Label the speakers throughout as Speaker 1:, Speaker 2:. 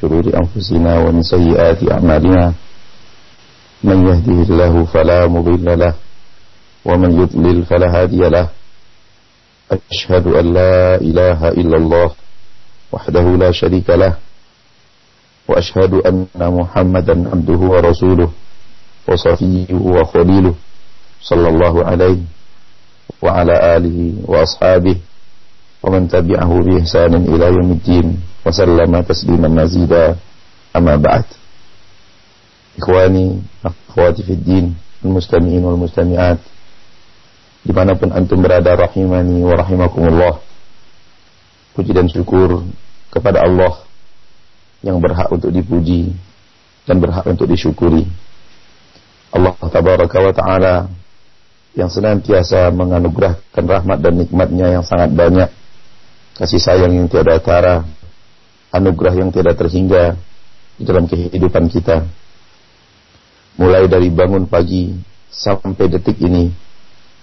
Speaker 1: شرور أنفسنا ومن سيئات أعمالنا من يهده الله فلا مضل له ومن يضلل فلا هادي له أشهد أن لا إله إلا الله وحده لا شريك له وأشهد أن محمدا عبده ورسوله وصفيه وخليله صلى الله عليه وعلى آله وأصحابه ومن تبعه بإحسان إلى يوم الدين وسلم تسليما مزيدا أما بعد إخواني أخواتي في الدين المستمعين والمستمعات dimanapun antum berada rahimani wa rahimakumullah puji dan syukur kepada Allah yang berhak untuk dipuji dan berhak untuk disyukuri Allah tabaraka wa taala yang senantiasa menganugerahkan rahmat dan nikmatnya yang sangat banyak kasih sayang yang tiada tara anugerah yang tiada terhingga di dalam kehidupan kita mulai dari bangun pagi sampai detik ini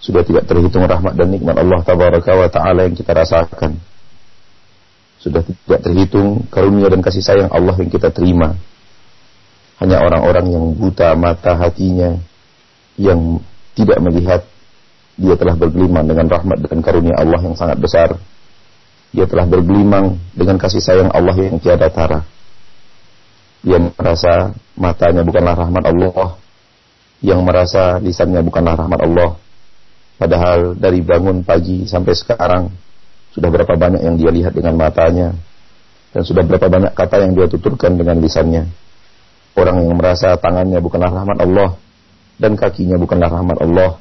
Speaker 1: sudah tidak terhitung rahmat dan nikmat Allah tabaraka wa taala yang kita rasakan. Sudah tidak terhitung karunia dan kasih sayang Allah yang kita terima. Hanya orang-orang yang buta mata hatinya yang tidak melihat dia telah bergelimang dengan rahmat dan karunia Allah yang sangat besar. Dia telah bergelimang dengan kasih sayang Allah yang tiada tara. Dia merasa matanya bukanlah rahmat Allah, yang merasa lisannya bukanlah rahmat Allah, Padahal dari bangun pagi sampai sekarang sudah berapa banyak yang dia lihat dengan matanya dan sudah berapa banyak kata yang dia tuturkan dengan lisannya. Orang yang merasa tangannya bukanlah rahmat Allah dan kakinya bukanlah rahmat Allah.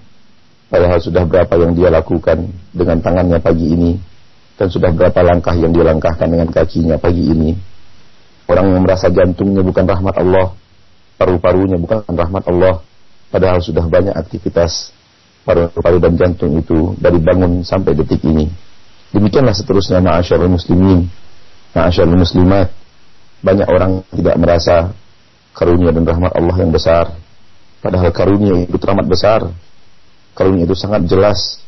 Speaker 1: Padahal sudah berapa yang dia lakukan dengan tangannya pagi ini dan sudah berapa langkah yang dia langkahkan dengan kakinya pagi ini. Orang yang merasa jantungnya bukan rahmat Allah, paru-parunya bukan rahmat Allah, padahal sudah banyak aktivitas paru-paru dan jantung itu dari bangun sampai detik ini. Demikianlah seterusnya ma'asyarul muslimin, ma'asyarul muslimat. Banyak orang tidak merasa karunia dan rahmat Allah yang besar. Padahal karunia itu teramat besar. Karunia itu sangat jelas.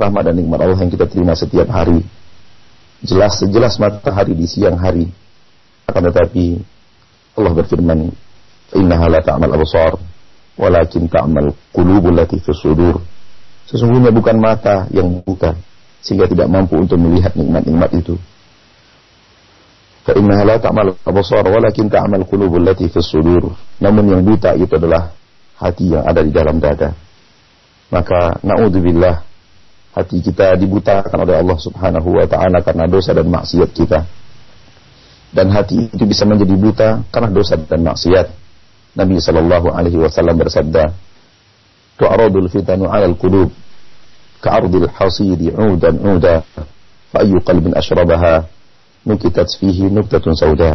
Speaker 1: Rahmat dan nikmat Allah yang kita terima setiap hari. Jelas sejelas matahari di siang hari. Akan tetapi Allah berfirman, "Innaha la ta'mal absar." walakin ta'mal qulubul lati sudur. Sesungguhnya bukan mata yang buta sehingga tidak mampu untuk melihat nikmat-nikmat itu. Fa innaha la ta'mal absar walakin ta'mal qulubul lati sudur. Namun yang buta itu adalah hati yang ada di dalam dada. Maka naudzubillah hati kita dibutakan oleh Allah Subhanahu wa taala karena dosa dan maksiat kita. Dan hati itu bisa menjadi buta karena dosa dan maksiat. Nabi Shallallahu Alaihi Wasallam bersabda, "Tu'radul fitanu 'alal qulub ka'ardil hasidi 'udan 'uda, fa ayyu qalbin ashrabaha nukitat fihi nuktatun sauda."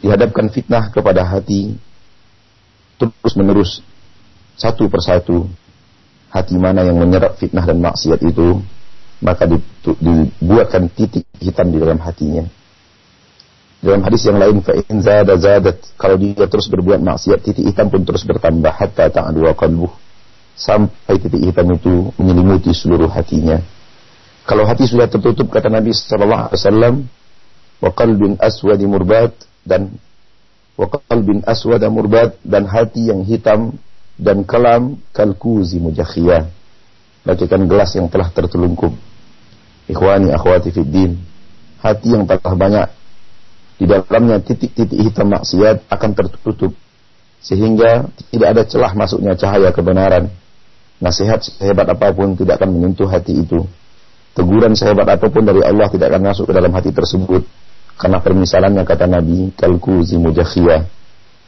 Speaker 1: Dihadapkan fitnah kepada hati terus menerus satu persatu hati mana yang menyerap fitnah dan maksiat itu maka dibuatkan titik hitam di dalam hatinya dalam hadis yang lain fa in zada zadat kalau dia terus berbuat maksiat titik hitam pun terus bertambah hatta ta'dua qalbuh sampai titik hitam itu menyelimuti seluruh hatinya. Kalau hati sudah tertutup kata Nabi wasallam wa qalbin aswadi murbat dan wa qalbin aswada murbat dan hati yang hitam dan kelam kalkuzi mujakhiyah. Bagikan gelas yang telah tertelungkup. Ikhwani akhwati fid din. Hati yang telah banyak di dalamnya titik-titik hitam maksiat akan tertutup sehingga tidak ada celah masuknya cahaya kebenaran. Nasihat sehebat apa pun tidak akan menyentuh hati itu. Teguran sehebat apa pun dari Allah tidak akan masuk ke dalam hati tersebut karena permisalannya kata Nabi kalku zimujakhiyah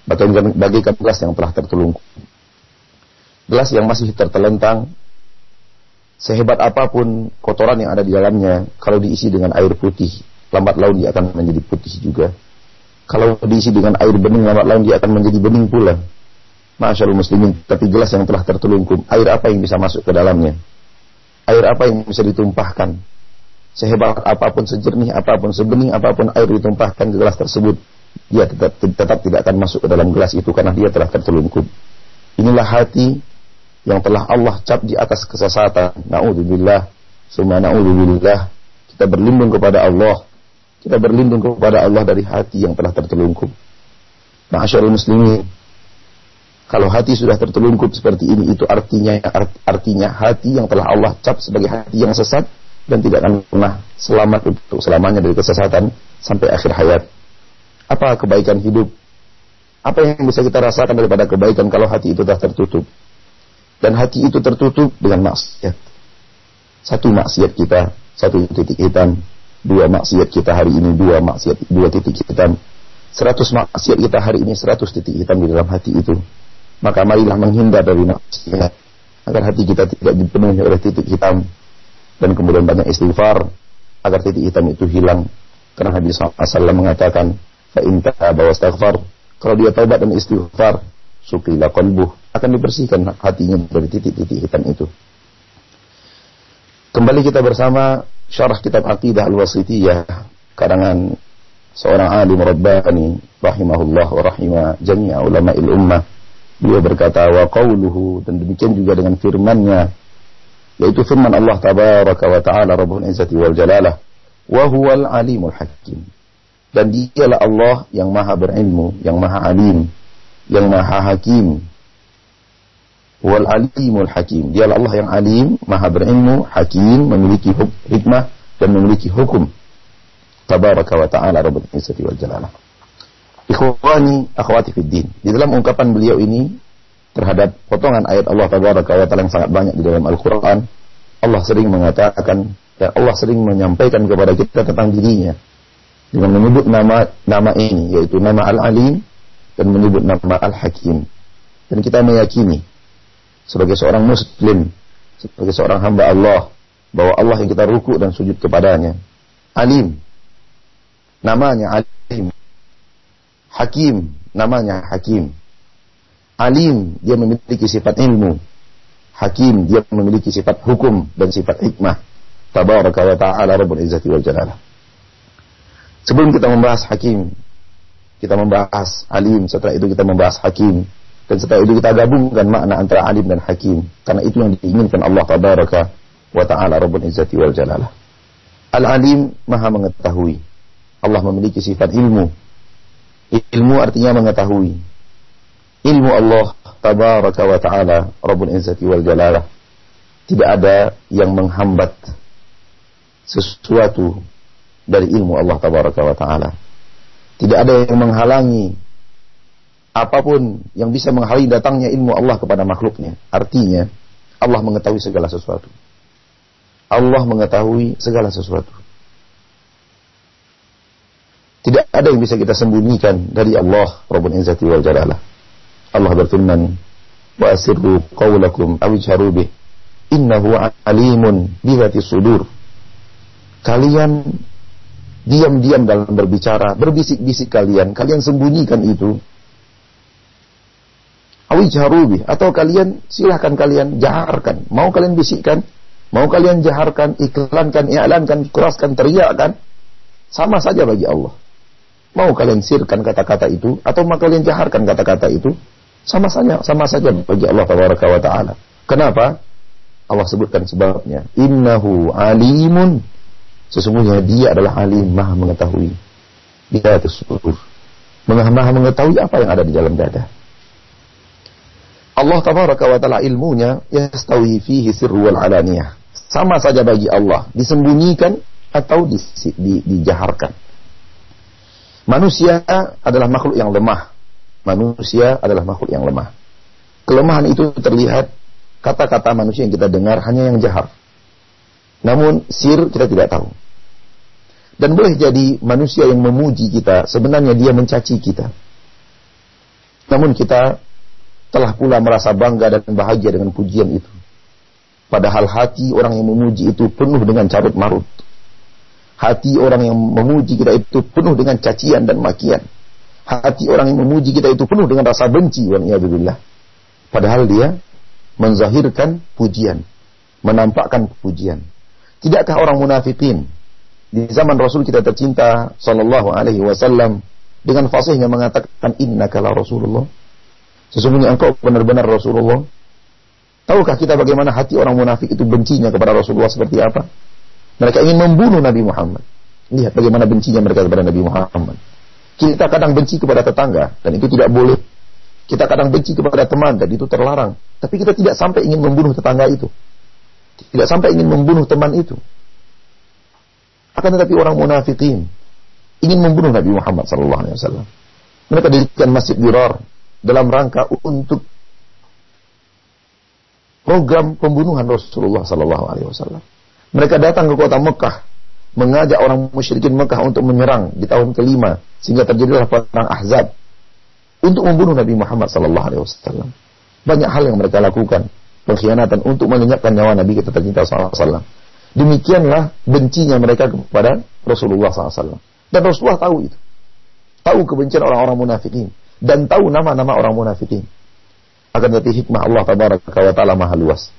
Speaker 1: bagaikan, bagaikan gelas yang telah tertelungkup. Gelas yang masih tertelentang sehebat apa pun kotoran yang ada di dalamnya kalau diisi dengan air putih lambat laun dia akan menjadi putih juga. Kalau diisi dengan air bening, lambat laun dia akan menjadi bening pula. Masya Allah muslimin, tapi gelas yang telah tertelungkup, air apa yang bisa masuk ke dalamnya? Air apa yang bisa ditumpahkan? Sehebat apa pun, sejernih apa pun, sebening apa pun air ditumpahkan ke gelas tersebut, dia tetap, tetap tidak akan masuk ke dalam gelas itu karena dia telah tertelungkup. Inilah hati yang telah Allah cap di atas kesesatan. Na'udzubillah, summa na'udzubillah. Kita berlindung kepada Allah Kita berlindung kepada Allah dari hati yang telah tertelungkup. Ma'asyarul muslimin. Kalau hati sudah tertelungkup seperti ini, itu artinya artinya hati yang telah Allah cap sebagai hati yang sesat dan tidak akan pernah selamat untuk selamanya dari kesesatan sampai akhir hayat. Apa kebaikan hidup? Apa yang bisa kita rasakan daripada kebaikan kalau hati itu telah tertutup? Dan hati itu tertutup dengan maksiat. Satu maksiat kita, satu titik hitam, dua maksiat kita hari ini, dua maksiat, dua titik hitam, seratus maksiat kita hari ini, seratus titik hitam di dalam hati itu. Maka marilah menghindar dari maksiat agar hati kita tidak dipenuhi oleh titik hitam dan kemudian banyak istighfar agar titik hitam itu hilang. Karena Nabi SAW mengatakan, فَإِنْ تَعَبَ وَاسْتَغْفَرْ Kalau dia taubat dan istighfar, sukila qalbuh akan dibersihkan hatinya dari titik-titik hitam itu. Kembali kita bersama syarah kitab Aqidah Al-Wasitiyah karangan seorang alim rabbani rahimahullah wa rahimah jami'a ulama'il ummah. Dia berkata wa qawluhu dan demikian juga dengan firman-Nya yaitu firman Allah tabaraka wa taala Rabbul Izzati wal Jalalah wa huwal alimul hakim. Dan dialah Allah yang maha berilmu, yang maha alim, yang maha hakim wal alimul hakim. Dialah Allah yang alim, maha berilmu, hakim, memiliki hikmah dan memiliki hukum. Tabaraka wa ta'ala rabbul izzati wal jalalah. Ikhwani, akhwati fid din. Di dalam ungkapan beliau ini terhadap potongan ayat Allah tabaraka wa ta'ala yang sangat banyak di dalam Al-Qur'an, Allah sering mengatakan dan Allah sering menyampaikan kepada kita tentang dirinya dengan menyebut nama nama ini yaitu nama Al-Alim dan menyebut nama Al-Hakim. Dan kita meyakini sebagai seorang muslim, sebagai seorang hamba Allah, bahwa Allah yang kita ruku dan sujud kepadanya. Alim. Namanya Alim. Hakim. Namanya Hakim. Alim, dia memiliki sifat ilmu. Hakim, dia memiliki sifat hukum dan sifat hikmah. Tabaraka wa ta'ala Rabbul Izzati wal Jalalah. Sebelum kita membahas Hakim, kita membahas Alim, setelah itu kita membahas Hakim, dan setelah itu kita gabungkan makna antara alim dan hakim. Karena itu yang diinginkan Allah tabaraka wa ta'ala Rabbul Izzati wal Jalalah. Al-alim maha mengetahui. Allah memiliki sifat ilmu. Ilmu artinya mengetahui. Ilmu Allah tabaraka wa ta'ala Rabbul Izzati wal Jalalah. Tidak ada yang menghambat sesuatu dari ilmu Allah tabaraka wa ta'ala. Tidak ada yang menghalangi apa pun yang bisa menghalangi datangnya ilmu Allah kepada makhluknya. Artinya, Allah mengetahui segala sesuatu. Allah mengetahui segala sesuatu. Tidak ada yang bisa kita sembunyikan dari Allah Rabbul Izzati wal Jalalah. Allah berfirman, "Wa asirru qawlakum aw innahu alimun bi sudur." Kalian diam-diam dalam berbicara, berbisik-bisik kalian, kalian sembunyikan itu awijharubi atau kalian silahkan kalian jaharkan. Mau kalian bisikkan mau kalian jaharkan iklankan i'lankan keraskan teriakkan sama saja bagi Allah. Mau kalian sirkan kata-kata itu atau mau kalian jaharkan kata-kata itu sama saja sama saja bagi Allah wa taala. Kenapa? Allah sebutkan sebabnya. Innahu alimun. Sesungguhnya dia adalah alim maha mengetahui. Dia itu maha mengetahui apa yang ada di dalam dada Allah tabaraka wa taala ilmunya yastawi fihi sirru wal alaniyah. Sama saja bagi Allah, disembunyikan atau di, di, dijaharkan. Manusia adalah makhluk yang lemah. Manusia adalah makhluk yang lemah. Kelemahan itu terlihat kata-kata manusia yang kita dengar hanya yang jahar. Namun sir kita tidak tahu. Dan boleh jadi manusia yang memuji kita, sebenarnya dia mencaci kita. Namun kita telah pula merasa bangga dan bahagia dengan pujian itu. Padahal hati orang yang memuji itu penuh dengan carut marut. Hati orang yang memuji kita itu penuh dengan cacian dan makian. Hati orang yang memuji kita itu penuh dengan rasa benci. Padahal dia menzahirkan pujian. Menampakkan pujian. Tidakkah orang munafikin di zaman Rasul kita tercinta sallallahu alaihi wasallam dengan fasihnya mengatakan innaka la Rasulullah Sesungguhnya engkau benar-benar Rasulullah. Tahukah kita bagaimana hati orang munafik itu bencinya kepada Rasulullah seperti apa? Mereka ingin membunuh Nabi Muhammad. Lihat bagaimana bencinya mereka kepada Nabi Muhammad. Kita kadang benci kepada tetangga dan itu tidak boleh. Kita kadang benci kepada teman dan itu terlarang. Tapi kita tidak sampai ingin membunuh tetangga itu. Tidak sampai ingin membunuh teman itu. Akan tetapi orang munafikin ingin membunuh Nabi Muhammad SAW. Mereka dirikan masjid Dirar dalam rangka untuk program pembunuhan Rasulullah SAW. Mereka datang ke kota Mekah mengajak orang musyrikin Mekah untuk menyerang di tahun kelima sehingga terjadilah perang Ahzab untuk membunuh Nabi Muhammad sallallahu alaihi wasallam. Banyak hal yang mereka lakukan, pengkhianatan untuk melenyapkan nyawa Nabi kita tercinta sallallahu alaihi wasallam. Demikianlah bencinya mereka kepada Rasulullah SAW. Dan Rasulullah tahu itu. Tahu kebencian orang-orang munafikin. Dan tahu nama-nama orang munafikin. Akan tetapi hikmah Allah tabaraka wa ta'ala maha luas.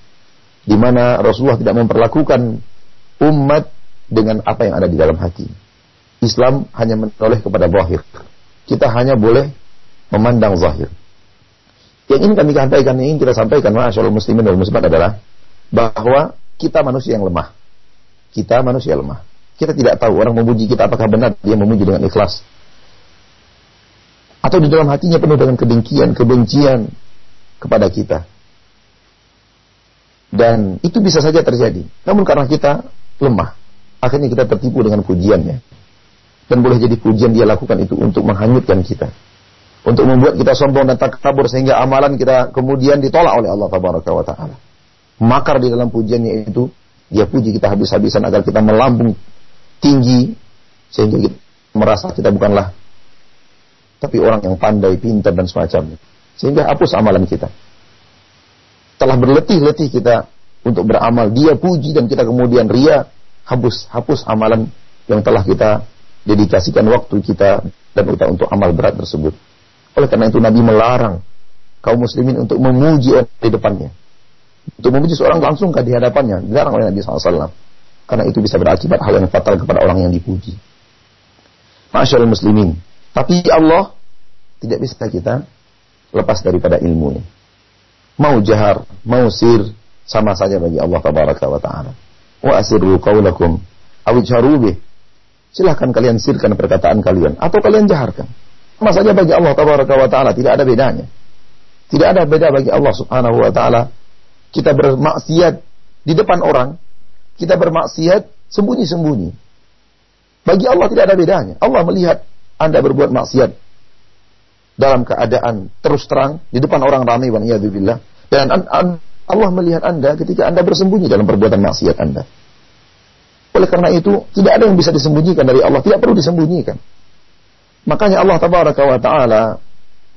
Speaker 1: Di mana Rasulullah tidak memperlakukan umat dengan apa yang ada di dalam hati. Islam hanya menoleh kepada zahir. Kita hanya boleh memandang zahir. Yang ingin kami sampaikan, yang ingin kita sampaikan, masyaallah muslimin dan muslimat adalah bahwa kita manusia yang lemah. Kita manusia lemah. Kita tidak tahu orang memuji kita apakah benar dia memuji dengan ikhlas. Atau di dalam hatinya penuh dengan kedengkian, kebencian kepada kita. Dan itu bisa saja terjadi. Namun karena kita lemah, akhirnya kita tertipu dengan pujiannya. Dan boleh jadi pujian dia lakukan itu untuk menghanyutkan kita. Untuk membuat kita sombong dan takabur sehingga amalan kita kemudian ditolak oleh Allah wa taala. Makar di dalam pujiannya itu dia puji kita habis-habisan agar kita melambung tinggi sehingga kita merasa kita bukanlah tapi orang yang pandai, pintar dan semacamnya. Sehingga hapus amalan kita. Telah berletih-letih kita untuk beramal, dia puji dan kita kemudian ria, hapus hapus amalan yang telah kita dedikasikan waktu kita dan kita untuk amal berat tersebut. Oleh karena itu Nabi melarang kaum muslimin untuk memuji orang di depannya. Untuk memuji seorang langsung ke di hadapannya, dilarang oleh Nabi SAW. Karena itu bisa berakibat hal yang fatal kepada orang yang dipuji. Masyaallah muslimin. Tapi Allah tidak bisa kita lepas daripada ilmunya. Mau jahar, mau sir, sama saja bagi Allah tabaraka wa ta'ala wa asirru qawlakum aw. Silahkan kalian sirkan perkataan kalian atau kalian jaharkan. Sama saja bagi Allah tabaraka wa taala tidak ada bedanya. Tidak ada beda bagi Allah Subhanahu wa taala. Kita bermaksiat di depan orang, kita bermaksiat sembunyi-sembunyi. Bagi Allah tidak ada bedanya. Allah melihat Anda berbuat maksiat dalam keadaan terus terang di depan orang ramai wa dan Allah melihat Anda ketika Anda bersembunyi dalam perbuatan maksiat Anda. Oleh karena itu, tidak ada yang bisa disembunyikan dari Allah, tidak perlu disembunyikan. Makanya Allah tabaraka wa taala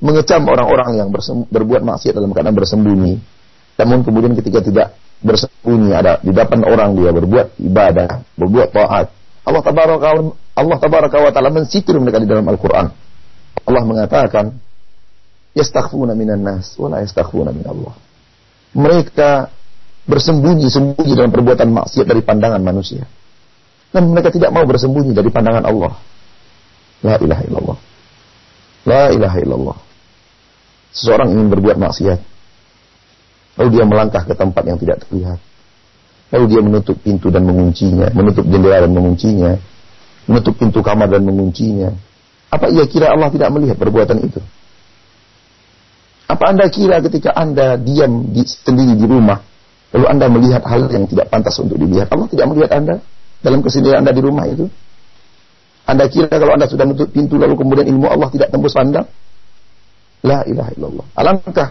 Speaker 1: mengecam orang-orang yang berbuat maksiat dalam keadaan bersembunyi. Namun kemudian ketika tidak bersembunyi ada di depan orang dia berbuat ibadah, berbuat taat. Allah tabaraka Allah tabaraka wa taala mensitir mereka di dalam Al-Qur'an. Allah mengatakan, "Yastakhfuna minan nas wa la min Allah." mereka bersembunyi-sembunyi dalam perbuatan maksiat dari pandangan manusia. Dan mereka tidak mau bersembunyi dari pandangan Allah. La ilaha illallah. La ilaha illallah. Seseorang ingin berbuat maksiat. Lalu dia melangkah ke tempat yang tidak terlihat. Lalu dia menutup pintu dan menguncinya. Menutup jendela dan menguncinya. Menutup pintu kamar dan menguncinya. Apa ia kira Allah tidak melihat perbuatan itu? Apa Anda kira ketika Anda diam di, sendiri di rumah, lalu Anda melihat hal yang tidak pantas untuk dilihat, Allah tidak melihat Anda dalam kesendirian Anda di rumah itu? Anda kira kalau Anda sudah menutup pintu lalu kemudian ilmu Allah tidak tembus pandang? La ilaha illallah. Alangkah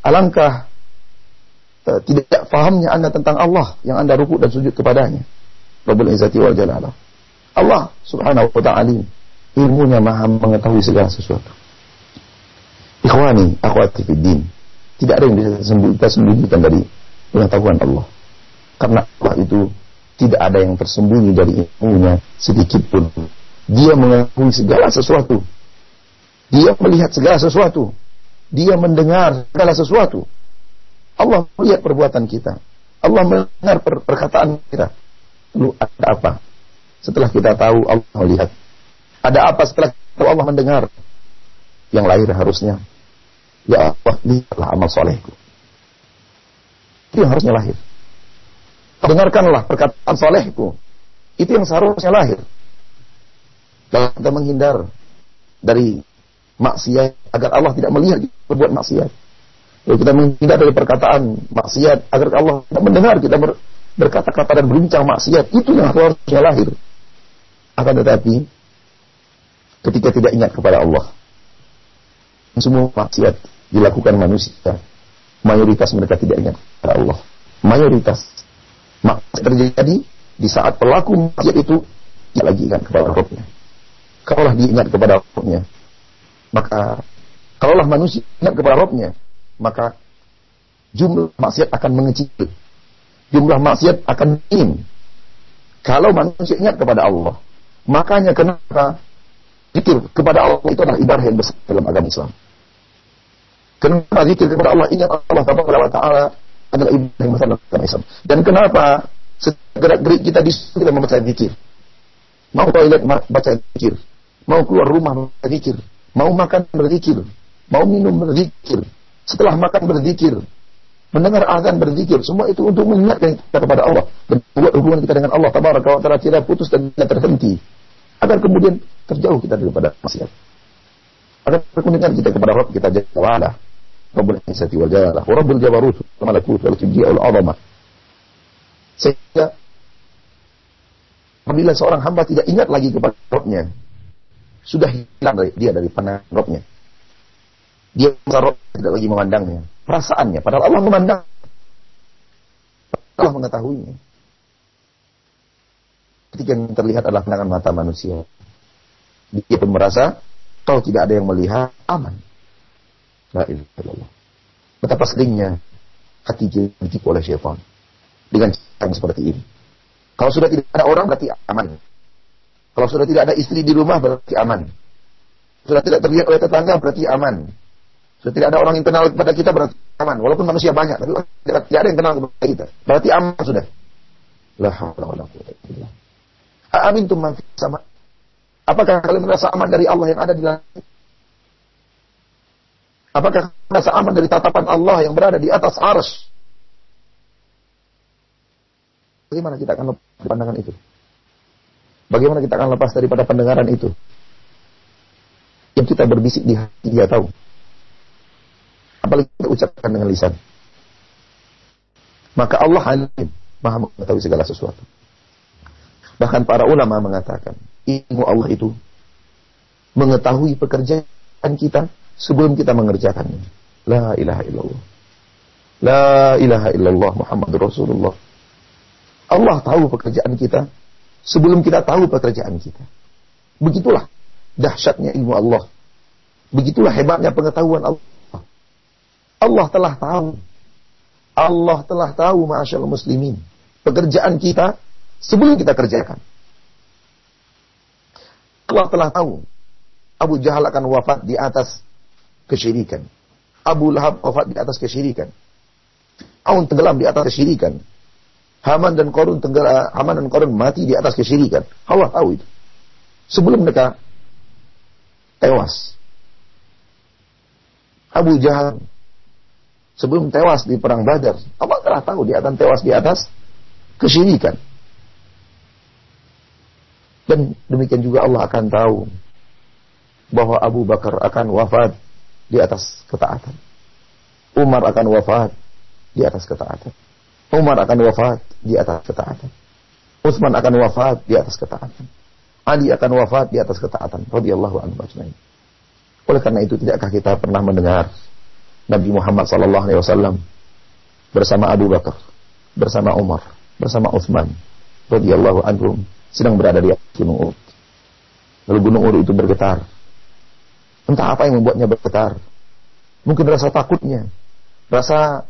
Speaker 1: alangkah uh, tidak fahamnya Anda tentang Allah yang Anda rukuk dan sujud kepadanya. Rabbul Izzati wal Jalalah. Allah Subhanahu wa ta'ala ilmunya maha mengetahui segala sesuatu. Ikhwani, akhwati fiddin. Tidak ada yang bisa kita sembunyikan dari pengetahuan Allah. Karena Allah itu tidak ada yang tersembunyi dari ilmunya sedikit pun. Dia mengetahui segala sesuatu. Dia melihat segala sesuatu. Dia mendengar segala sesuatu. Allah melihat perbuatan kita. Allah mendengar per perkataan kita. Lalu ada apa? Setelah kita tahu Allah melihat. Ada apa setelah kita Allah mendengar? Yang lahir harusnya Ya Allah, lihatlah amal solehku. Itu yang harusnya lahir. Dengarkanlah perkataan solehku. Itu yang seharusnya lahir. Kalau kita menghindar dari maksiat agar Allah tidak melihat kita berbuat maksiat. Kalau kita menghindar dari perkataan maksiat agar Allah tidak mendengar kita ber, berkata-kata dan berbincang maksiat. Itu yang harusnya lahir. Akan tetapi ketika tidak ingat kepada Allah, semua maksiat dilakukan manusia. Mayoritas mereka tidak ingat kepada Allah. Mayoritas maksiat terjadi di saat pelaku maksiat itu tidak lagi ingat kepada Rabbnya. Kalaulah diingat kepada Rabbnya, maka kalaulah manusia ingat kepada Rabbnya, maka jumlah maksiat akan mengecil. Jumlah maksiat akan minim. Kalau manusia ingat kepada Allah, makanya kenapa zikir kepada Allah itu adalah ibadah yang besar dalam agama Islam. Kenapa zikir kepada Allah ingat Allah Taala adalah ibadah yang besar dalam agama Islam. Dan kenapa segera gerik kita disuruh kita membaca zikir. Mau toilet baca zikir. Mau keluar rumah baca zikir. Mau makan berzikir. Mau minum berzikir. Setelah makan berzikir. Mendengar azan berzikir. Semua itu untuk mengingatkan kita kepada Allah. Dan buat hubungan kita dengan Allah. Tabaraka wa ta'ala tidak putus dan tidak terhenti. Agar kemudian terjauh kita daripada maksiat. Agar kemudian kita kepada Rabb kita jaga wa'ala. Rabbul Izzati wal Jalalah. Wa Rabbul Jabarut. Wa Malakut. Wa Al Azamah. Sehingga apabila seorang hamba tidak ingat lagi kepada Rabbnya, sudah hilang dari, dia dari pandangan Rabbnya. Dia Rob tidak lagi memandangnya. Perasaannya, padahal Allah memandang. Allah mengetahuinya. Ketika yang terlihat adalah pandangan mata manusia. Dia pun merasa, kalau tidak ada yang melihat, aman. La ilaha Betapa seringnya hati ditipu oleh syaitan. Dengan cara seperti ini. Kalau sudah tidak ada orang berarti aman. Kalau sudah tidak ada istri di rumah berarti aman. Sudah tidak terlihat oleh tetangga berarti aman. Sudah tidak ada orang yang kenal kepada kita berarti aman. Walaupun manusia banyak, tapi tidak, ada yang kenal kepada kita. Berarti aman sudah. La haula wala quwwata illa Amin man sama. Apakah kalian merasa aman dari Allah yang ada di langit? Apakah merasa aman dari tatapan Allah yang berada di atas ars? Bagaimana kita akan lepas pandangan itu? Bagaimana kita akan lepas daripada pendengaran itu? Yang kita berbisik di hati dia tahu. Apalagi ucapkan dengan lisan. Maka Allah alim, maha mengetahui segala sesuatu. Bahkan para ulama mengatakan, ilmu Allah itu mengetahui pekerjaan kita sebelum kita mengerjakannya. La ilaha illallah. La ilaha illallah Muhammad Rasulullah. Allah tahu pekerjaan kita sebelum kita tahu pekerjaan kita. Begitulah dahsyatnya ilmu Allah. Begitulah hebatnya pengetahuan Allah. Allah telah tahu. Allah telah tahu ma'asyal muslimin. Pekerjaan kita sebelum kita kerjakan. Allah telah tahu. Abu Jahal akan wafat di atas kesyirikan. Abu Lahab wafat di atas kesyirikan. Aun tenggelam di atas kesyirikan. Haman dan Korun tenggara, Haman dan Korun mati di atas kesyirikan. Allah tahu itu. Sebelum mereka tewas. Abu Jahal sebelum tewas di perang Badar, Allah telah tahu dia akan tewas di atas kesyirikan. Dan demikian juga Allah akan tahu bahwa Abu Bakar akan wafat di atas ketaatan. Umar akan wafat di atas ketaatan. Umar akan wafat di atas ketaatan. Utsman akan wafat di atas ketaatan. Ali akan wafat di atas ketaatan. Radhiyallahu anhu. Oleh karena itu tidakkah kita pernah mendengar Nabi Muhammad sallallahu alaihi wasallam bersama Abu Bakar, bersama Umar, bersama Utsman radhiyallahu anhum sedang berada di gunung Uhud. Lalu gunung Uhud itu bergetar. Entah apa yang membuatnya bergetar. Mungkin rasa takutnya, rasa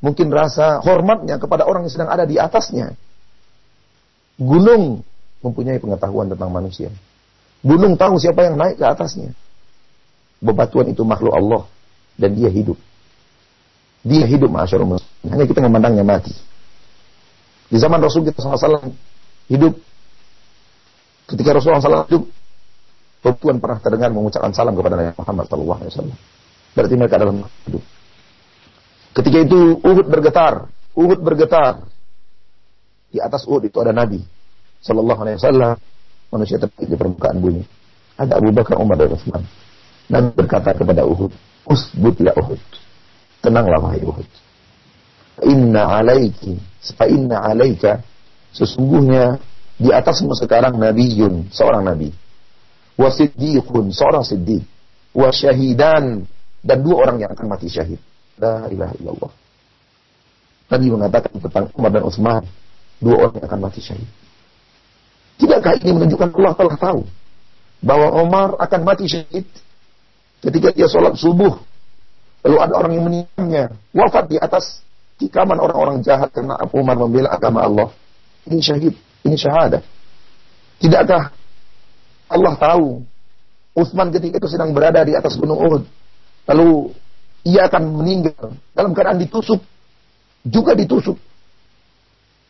Speaker 1: mungkin rasa hormatnya kepada orang yang sedang ada di atasnya. Gunung mempunyai pengetahuan tentang manusia. Gunung tahu siapa yang naik ke atasnya. Bebatuan itu makhluk Allah dan dia hidup. Dia hidup masyarakat Hanya kita memandangnya mati. Di zaman Rasul kita SAW hidup. Ketika Rasulullah SAW hidup, Tuhan pernah terdengar mengucapkan salam kepada Nabi Muhammad SAW. Berarti mereka adalah hidup. Ketika itu Uhud bergetar, Uhud bergetar. Di atas Uhud itu ada Nabi Sallallahu Alaihi Wasallam, manusia terpilih di permukaan bumi. Ada Abu Bakar, Umar, dan Utsman. Nabi berkata kepada Uhud, Usbut ya Uhud. Tenanglah wahai Uhud. Inna alaiki, fa inna alaika, sesungguhnya di atasmu sekarang Nabiun, seorang Nabi. Wa siddiqun, seorang siddiq. Wa syahidan, dan dua orang yang akan mati syahid. La ilaha illallah. Nabi mengatakan tentang Umar dan Utsman, dua orang yang akan mati syahid. Tidakkah ini menunjukkan Allah telah tahu bahwa Umar akan mati syahid ketika dia sholat subuh. Lalu ada orang yang meninggalnya, wafat di atas tikaman orang-orang jahat karena Abu Umar membela agama Allah. Ini syahid, ini syahadah. Tidakkah Allah tahu Utsman ketika itu sedang berada di atas gunung Uhud. Lalu ia akan meninggal dalam keadaan ditusuk. Juga ditusuk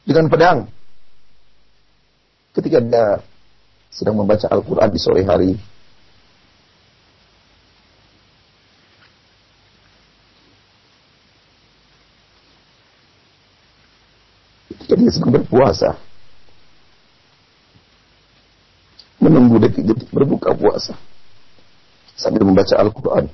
Speaker 1: dengan pedang. Ketika dia sedang membaca Al-Quran di sore hari. Ketika dia sedang berpuasa. Menunggu detik-detik berbuka puasa. Sambil membaca Al-Quran.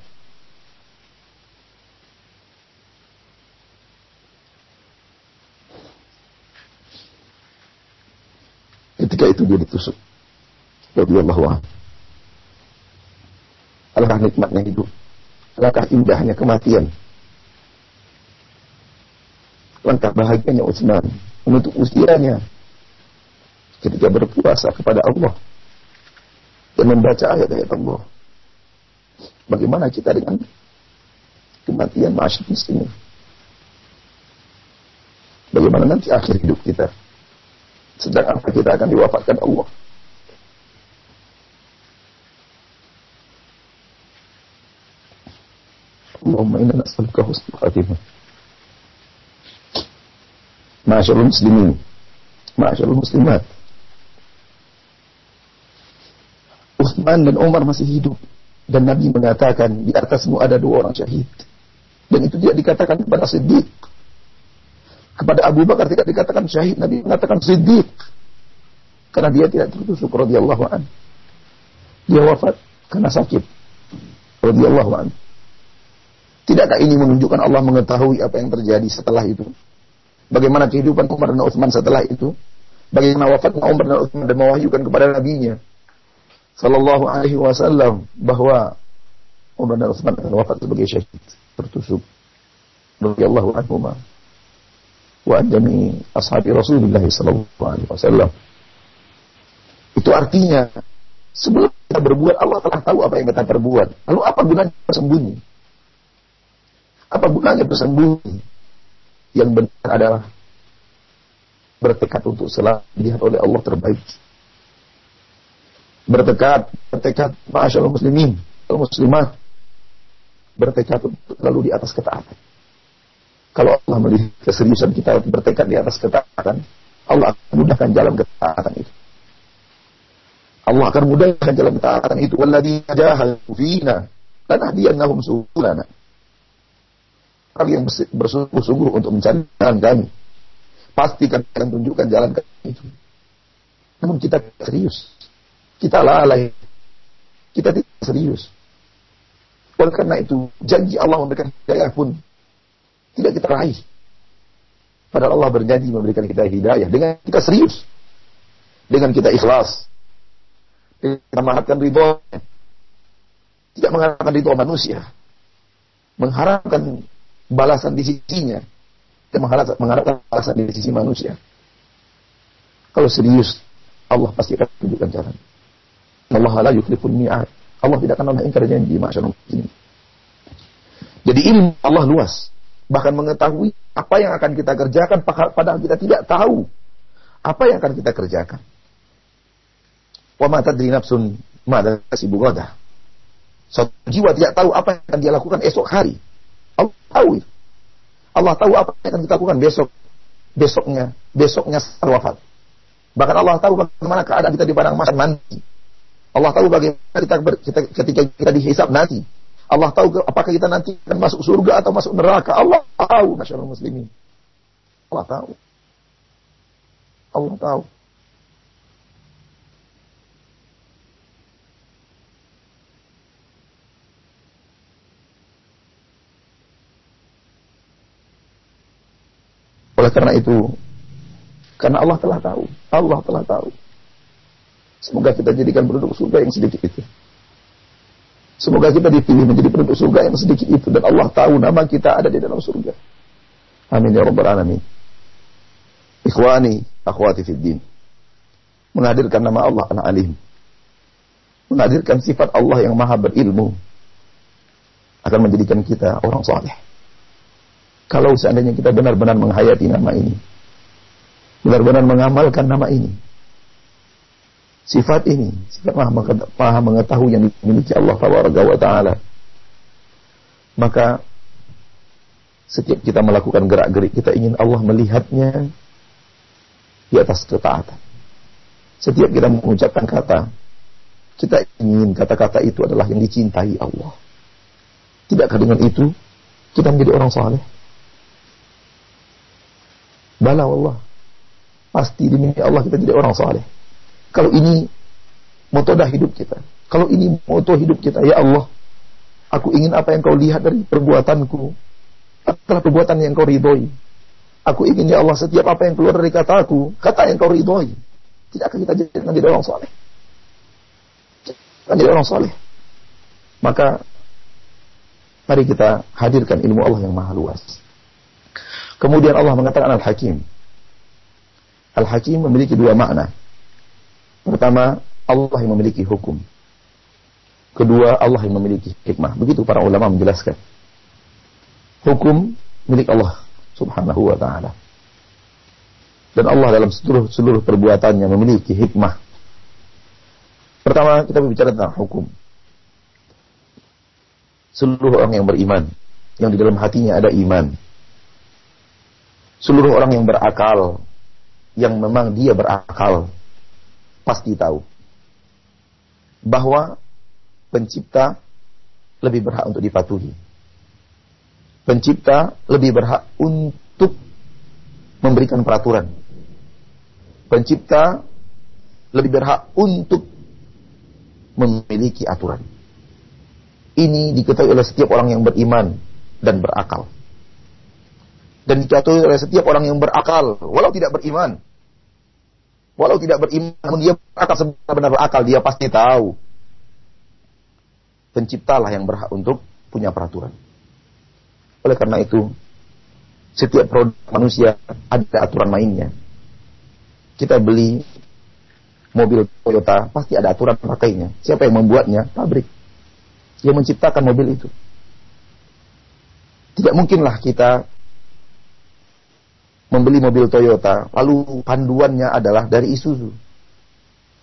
Speaker 1: Ketika itu dia ditusuk. Radiyallahu anhu. Alangkah nikmatnya hidup. Alangkah indahnya kematian. Alangkah bahagianya Utsman menutup usianya ketika berpuasa kepada Allah dan membaca ayat-ayat Allah. Bagaimana kita dengan kematian masyarakat muslimin? Bagaimana nanti akhir hidup kita? Sedang apa kita akan diwafatkan Allah? Allahumma inna nas'aluka husnul khatimah. Ma'asyarul muslimin. Ma'asyarul muslimat. Uthman dan Umar masih hidup. Dan Nabi mengatakan, di atasmu ada dua orang syahid. Dan itu dia dikatakan kepada Siddiq. Kepada Abu Bakar tidak dikatakan syahid. Nabi mengatakan Siddiq. Karena dia tidak tertusuk radhiyallahu an. Dia wafat karena sakit radhiyallahu an. Tidakkah ini menunjukkan Allah mengetahui apa yang terjadi setelah itu? Bagaimana kehidupan Umar dan Utsman setelah itu? Bagaimana wafatnya Umar dan Utsman dan mewahyukan kepada nabinya sallallahu alaihi wasallam bahwa Umar dan Utsman wafat sebagai syahid tertusuk radhiyallahu anhu wa adami ashabi Rasulullah sallallahu alaihi wasallam. Itu artinya sebelum kita berbuat Allah telah tahu apa yang kita perbuat. Lalu apa gunanya bersembunyi? Apa gunanya bersembunyi? Yang benar adalah bertekad untuk selalu dilihat oleh Allah terbaik. Bertekad, bertekad, masyaallah muslimin, muslimah, bertekad untuk selalu di atas ketaatan. Kalau Allah melihat keseriusan kita bertekad di atas ketaatan, Allah akan mudahkan jalan ketaatan itu. Allah akan mudahkan jalan ketaatan itu. Walladzi jahadu fina subulana orang yang bersungguh-sungguh untuk mencari jalan kami. Pasti akan tunjukkan jalan kami itu. Namun kita serius. Kita lalai. Kita tidak serius. Oleh karena itu, janji Allah memberikan hidayah pun tidak kita raih. Padahal Allah berjanji memberikan kita hidayah dengan kita serius. Dengan kita ikhlas. Dengan kita mengharapkan ridho. Tidak mengharapkan ridho manusia. Mengharapkan balasan di sisinya dan mengharapkan balasan di sisi manusia. Kalau serius, Allah pasti akan tunjukkan jalan. Allah la yukhliful mi'ad. Allah tidak akan ingkar janji masyarakat ini. Jadi ilmu Allah luas. Bahkan mengetahui apa yang akan kita kerjakan padahal kita tidak tahu apa yang akan kita kerjakan. Wa ma tadri nafsun kasibu Suatu jiwa tidak tahu apa yang akan dia lakukan esok hari. Allah tahu itu. Allah tahu apa yang akan kita lakukan besok. Besoknya, besoknya setelah wafat. Bahkan Allah tahu bagaimana keadaan kita di padang mahsyar nanti. Allah tahu bagaimana kita, ber, kita ketika kita dihisap nanti. Allah tahu apakah kita nanti akan masuk surga atau masuk neraka. Allah tahu, masyarakat muslimin. Allah tahu. Allah tahu. Oleh karena itu, karena Allah telah tahu, Allah telah tahu. Semoga kita jadikan penduduk surga yang sedikit itu. Semoga kita dipilih menjadi penduduk surga yang sedikit itu dan Allah tahu nama kita ada di dalam surga. Amin ya rabbal alamin. Ikhwani, akhwati fid din. Menghadirkan nama Allah Al-Alim. Menghadirkan sifat Allah yang maha berilmu akan menjadikan kita orang saleh. Kalau seandainya kita benar-benar menghayati nama ini, benar-benar mengamalkan nama ini, sifat ini, sifat maha mengetahui yang dimiliki Allah Taala, maka setiap kita melakukan gerak-gerik kita ingin Allah melihatnya di atas ketaatan. Setiap kita mengucapkan kata, kita ingin kata-kata itu adalah yang dicintai Allah. Tidakkah dengan itu kita menjadi orang saleh? Bala Allah. Pasti demi Allah kita jadi orang saleh. Kalau ini moto dah hidup kita. Kalau ini moto hidup kita, ya Allah, aku ingin apa yang kau lihat dari perbuatanku adalah perbuatan yang kau ridhoi. Aku ingin ya Allah setiap apa yang keluar dari kataku, kata yang kau ridhoi. Tidak akan kita jadikan jadi orang saleh. Akan jadi orang saleh. Maka mari kita hadirkan ilmu Allah yang maha luas. Kemudian Allah mengatakan Al-Hakim. Al-Hakim memiliki dua makna. Pertama, Allah yang memiliki hukum. Kedua, Allah yang memiliki hikmah. Begitu para ulama menjelaskan. Hukum milik Allah subhanahu wa ta'ala. Dan Allah dalam seluruh, seluruh perbuatannya memiliki hikmah. Pertama, kita berbicara tentang hukum. Seluruh orang yang beriman, yang di dalam hatinya ada iman. Seluruh orang yang berakal, yang memang dia berakal, pasti tahu bahwa pencipta lebih berhak untuk dipatuhi. Pencipta lebih berhak untuk memberikan peraturan. Pencipta lebih berhak untuk memiliki aturan. Ini diketahui oleh setiap orang yang beriman dan berakal. Dan diketahui oleh setiap orang yang berakal, walau tidak beriman. Walau tidak beriman, namun dia berakal sebenar-benar berakal, dia pasti tahu. Penciptalah yang berhak untuk punya peraturan. Oleh karena itu, setiap produk manusia ada aturan mainnya. Kita beli mobil Toyota, pasti ada aturan pakainya. Siapa yang membuatnya? Pabrik. Yang menciptakan mobil itu. Tidak mungkinlah kita membeli mobil Toyota, lalu panduannya adalah dari Isuzu.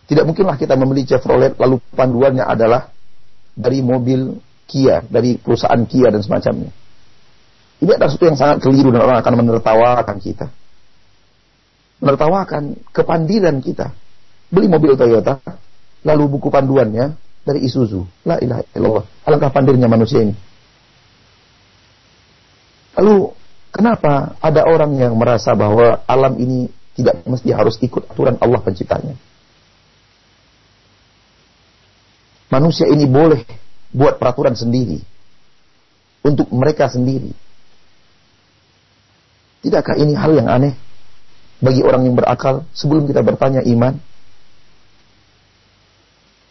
Speaker 1: Tidak mungkinlah kita membeli Chevrolet, lalu panduannya adalah dari mobil Kia, dari perusahaan Kia dan semacamnya. Ini adalah sesuatu yang sangat keliru dan orang akan menertawakan kita. Menertawakan kepandiran kita. Beli mobil Toyota, lalu buku panduannya dari Isuzu. La ilaha illallah. Alangkah pandirnya manusia ini. Lalu Kenapa ada orang yang merasa bahwa alam ini tidak mesti harus ikut aturan Allah penciptanya? Manusia ini boleh buat peraturan sendiri untuk mereka sendiri. Tidakkah ini hal yang aneh bagi orang yang berakal sebelum kita bertanya iman?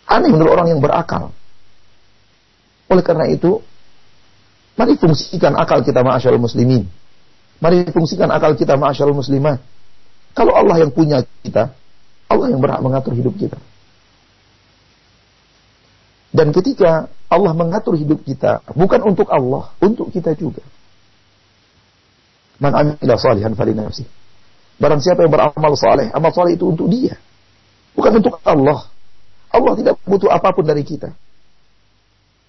Speaker 1: Aneh menurut orang yang berakal. Oleh karena itu, mari fungsikan akal kita ma'asyal muslimin Mari fungsikan akal kita ma'asyarul muslimah. Kalau Allah yang punya kita, Allah yang berhak mengatur hidup kita. Dan ketika Allah mengatur hidup kita, bukan untuk Allah, untuk kita juga. Man amila salihan fali nafsi. Barang siapa yang beramal saleh, amal saleh itu untuk dia. Bukan untuk Allah. Allah tidak butuh apa pun dari kita.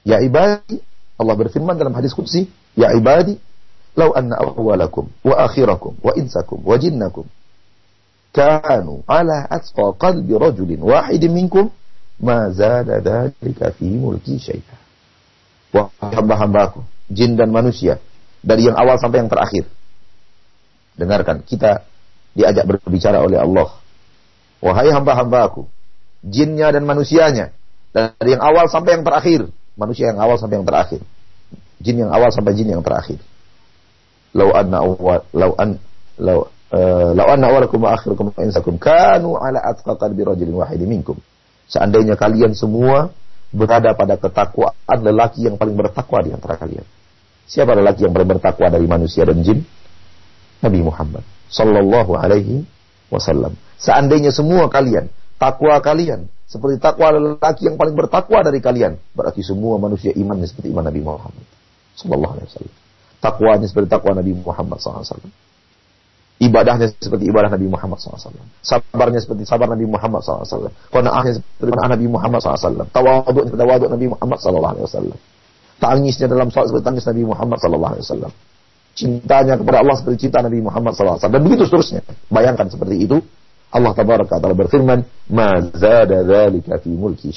Speaker 1: Ya ibadi, Allah berfirman dalam hadis qudsi, ya ibadi, Lau anna awwalakum wa akhirakum wa insakum wa jinnakum kanu ala atqa qalbi rajulin wahidin minkum ma zada dhalika fi mulki syai'an. Wahai hamba-hambaku, jin dan manusia, dari yang awal sampai yang terakhir. Dengarkan, kita diajak berbicara oleh Allah. Wahai hamba-hambaku, jinnya dan manusianya, dari yang awal sampai yang terakhir. Manusia yang awal sampai yang terakhir. Jin yang awal sampai jin yang terakhir lau an law uh, law anna awalakum wa kanu ala atqa qalbi rajulin. Seandainya kalian semua berada pada ketakwaan lelaki yang paling bertakwa di antara kalian. Siapa lelaki yang paling bertakwa dari manusia dan jin? Nabi Muhammad sallallahu alaihi wasallam. Seandainya semua kalian takwa kalian seperti takwa lelaki yang paling bertakwa dari kalian, berarti semua manusia imannya seperti iman Nabi Muhammad sallallahu alaihi wasallam. Takwanya seperti takwa Nabi Muhammad wasallam. Ibadahnya seperti ibadah Nabi Muhammad SAW. Sabarnya seperti sabar Nabi Muhammad SAW. Qanaahnya seperti qanaah Nabi Muhammad SAW. Tawaduk seperti tawaduk Nabi Muhammad SAW. Tangisnya dalam salat seperti tangis Nabi Muhammad SAW. Cintanya kepada Allah seperti cinta Nabi Muhammad SAW. Dan begitu seterusnya. Bayangkan seperti itu. Allah Tabaraka Ta'ala berfirman, Ma zada fi mulki.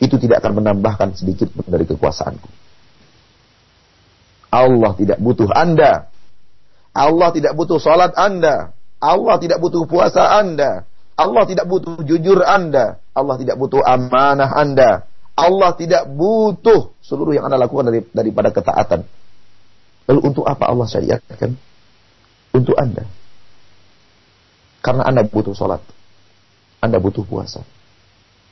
Speaker 1: Itu tidak akan menambahkan sedikit dari kekuasaanku. Allah tidak butuh Anda Allah tidak butuh salat Anda. Allah tidak butuh puasa Anda. Allah tidak butuh jujur Anda. Allah tidak butuh amanah Anda. Allah tidak butuh seluruh yang Anda lakukan dari, daripada ketaatan. Lalu untuk apa Allah syariatkan? Untuk Anda. Karena Anda butuh salat. Anda butuh puasa.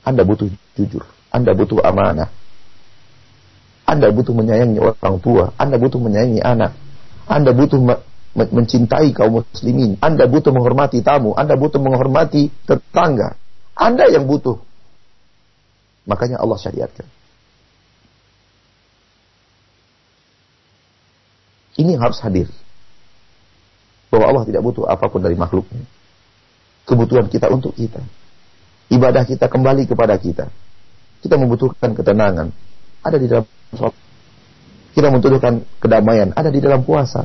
Speaker 1: Anda butuh jujur. Anda butuh amanah. Anda butuh menyayangi orang tua. Anda butuh menyayangi anak. Anda butuh mencintai kaum muslimin. Anda butuh menghormati tamu, Anda butuh menghormati tetangga. Anda yang butuh. Makanya Allah syariatkan. Ini harus hadir. Bahwa Allah tidak butuh apa pun dari makhluknya. Kebutuhan kita untuk kita. Ibadah kita kembali kepada kita. Kita membutuhkan ketenangan. Ada di dalam sholat. Kita membutuhkan kedamaian. Ada di dalam puasa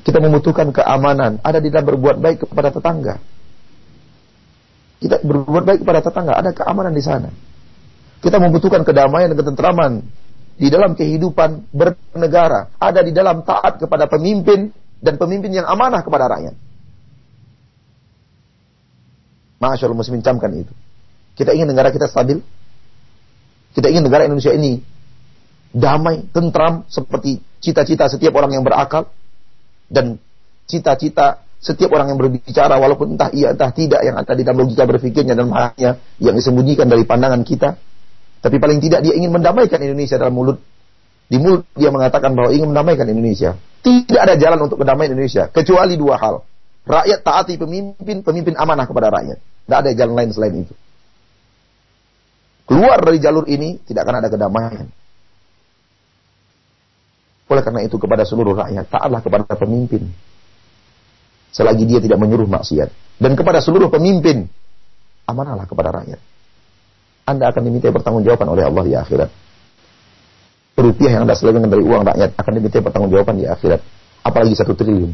Speaker 1: kita membutuhkan keamanan, ada di dalam berbuat baik kepada tetangga. Kita berbuat baik kepada tetangga, ada keamanan di sana. Kita membutuhkan kedamaian dan ketentraman di dalam kehidupan bernegara, ada di dalam taat kepada pemimpin dan pemimpin yang amanah kepada rakyat. Masya Allah muslimin camkan itu. Kita ingin negara kita stabil. Kita ingin negara Indonesia ini damai, tentram, seperti cita-cita setiap orang yang berakal dan cita-cita setiap orang yang berbicara walaupun entah iya entah tidak yang ada di dalam logika berpikirnya dan makanya yang disembunyikan dari pandangan kita. Tapi paling tidak dia ingin mendamaikan Indonesia dalam mulut. Di mulut dia mengatakan bahwa ingin mendamaikan Indonesia. Tidak ada jalan untuk mendamaikan Indonesia kecuali dua hal. Rakyat taati pemimpin pemimpin amanah kepada rakyat. Tidak ada jalan lain selain itu keluar dari jalur ini tidak akan ada kedamaian oleh karena itu kepada seluruh rakyat, taatlah kepada pemimpin. Selagi dia tidak menyuruh maksiat. Dan kepada seluruh pemimpin, amanahlah kepada rakyat. Anda akan diminta pertanggungjawaban oleh Allah di akhirat. Rupiah yang Anda selewengkan dari uang rakyat akan diminta pertanggungjawaban di akhirat. Apalagi satu triliun.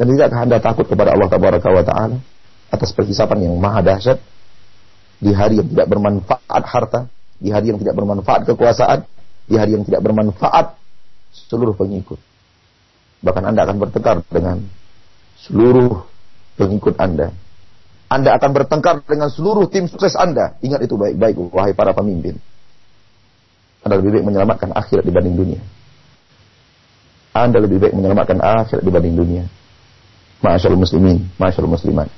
Speaker 1: Dan tidakkah Anda takut kepada Allah Taala atas perhisapan yang maha dahsyat di hari yang tidak bermanfaat harta, di hari yang tidak bermanfaat kekuasaan, di hari yang tidak bermanfaat seluruh pengikut. Bahkan Anda akan bertengkar dengan seluruh pengikut Anda. Anda akan bertengkar dengan seluruh tim sukses Anda. Ingat itu baik-baik, wahai para pemimpin. Anda lebih baik menyelamatkan akhirat dibanding dunia. Anda lebih baik menyelamatkan akhirat dibanding dunia. Masyaallah muslimin, masyaallah muslimat.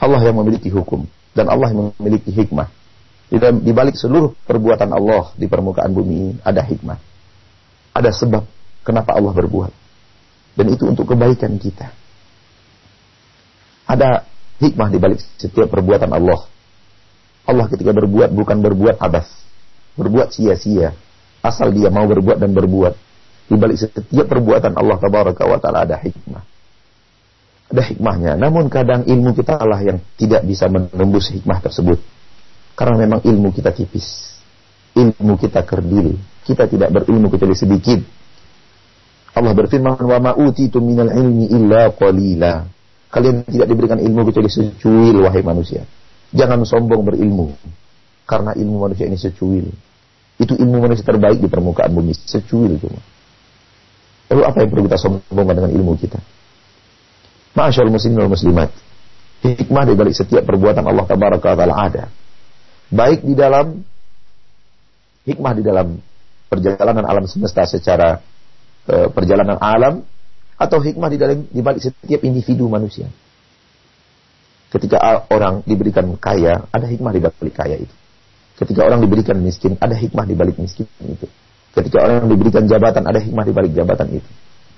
Speaker 1: Allah yang memiliki hukum dan Allah memiliki hikmah. Di balik seluruh perbuatan Allah di permukaan bumi ada hikmah. Ada sebab kenapa Allah berbuat. Dan itu untuk kebaikan kita. Ada hikmah di balik setiap perbuatan Allah. Allah ketika berbuat bukan berbuat abas. Berbuat sia-sia. Asal dia mau berbuat dan berbuat. Di balik setiap perbuatan Allah tabaraka wa ta'ala ada hikmah. Ada hikmahnya. Namun kadang ilmu kita Allah yang tidak bisa menembus hikmah tersebut. Karena memang ilmu kita tipis. Ilmu kita kerdil. Kita tidak berilmu kecuali sedikit. Allah berfirman, "Wa ma utitu minal ilmi illa qalila." Kalian tidak diberikan ilmu kecuali secuil wahai manusia. Jangan sombong berilmu. Karena ilmu manusia ini secuil. Itu ilmu manusia terbaik di permukaan bumi, secuil cuma. Lalu apa yang perlu kita sombongkan dengan ilmu kita? Masyaallah muslimin wal muslimat. Hikmah di balik setiap perbuatan Allah tabaraka taala ada baik di dalam hikmah di dalam perjalanan alam semesta secara e, perjalanan alam atau hikmah di dalam di balik setiap individu manusia. Ketika orang diberikan kaya, ada hikmah di balik kaya itu. Ketika orang diberikan miskin, ada hikmah di balik miskin itu. Ketika orang diberikan jabatan, ada hikmah di balik jabatan itu.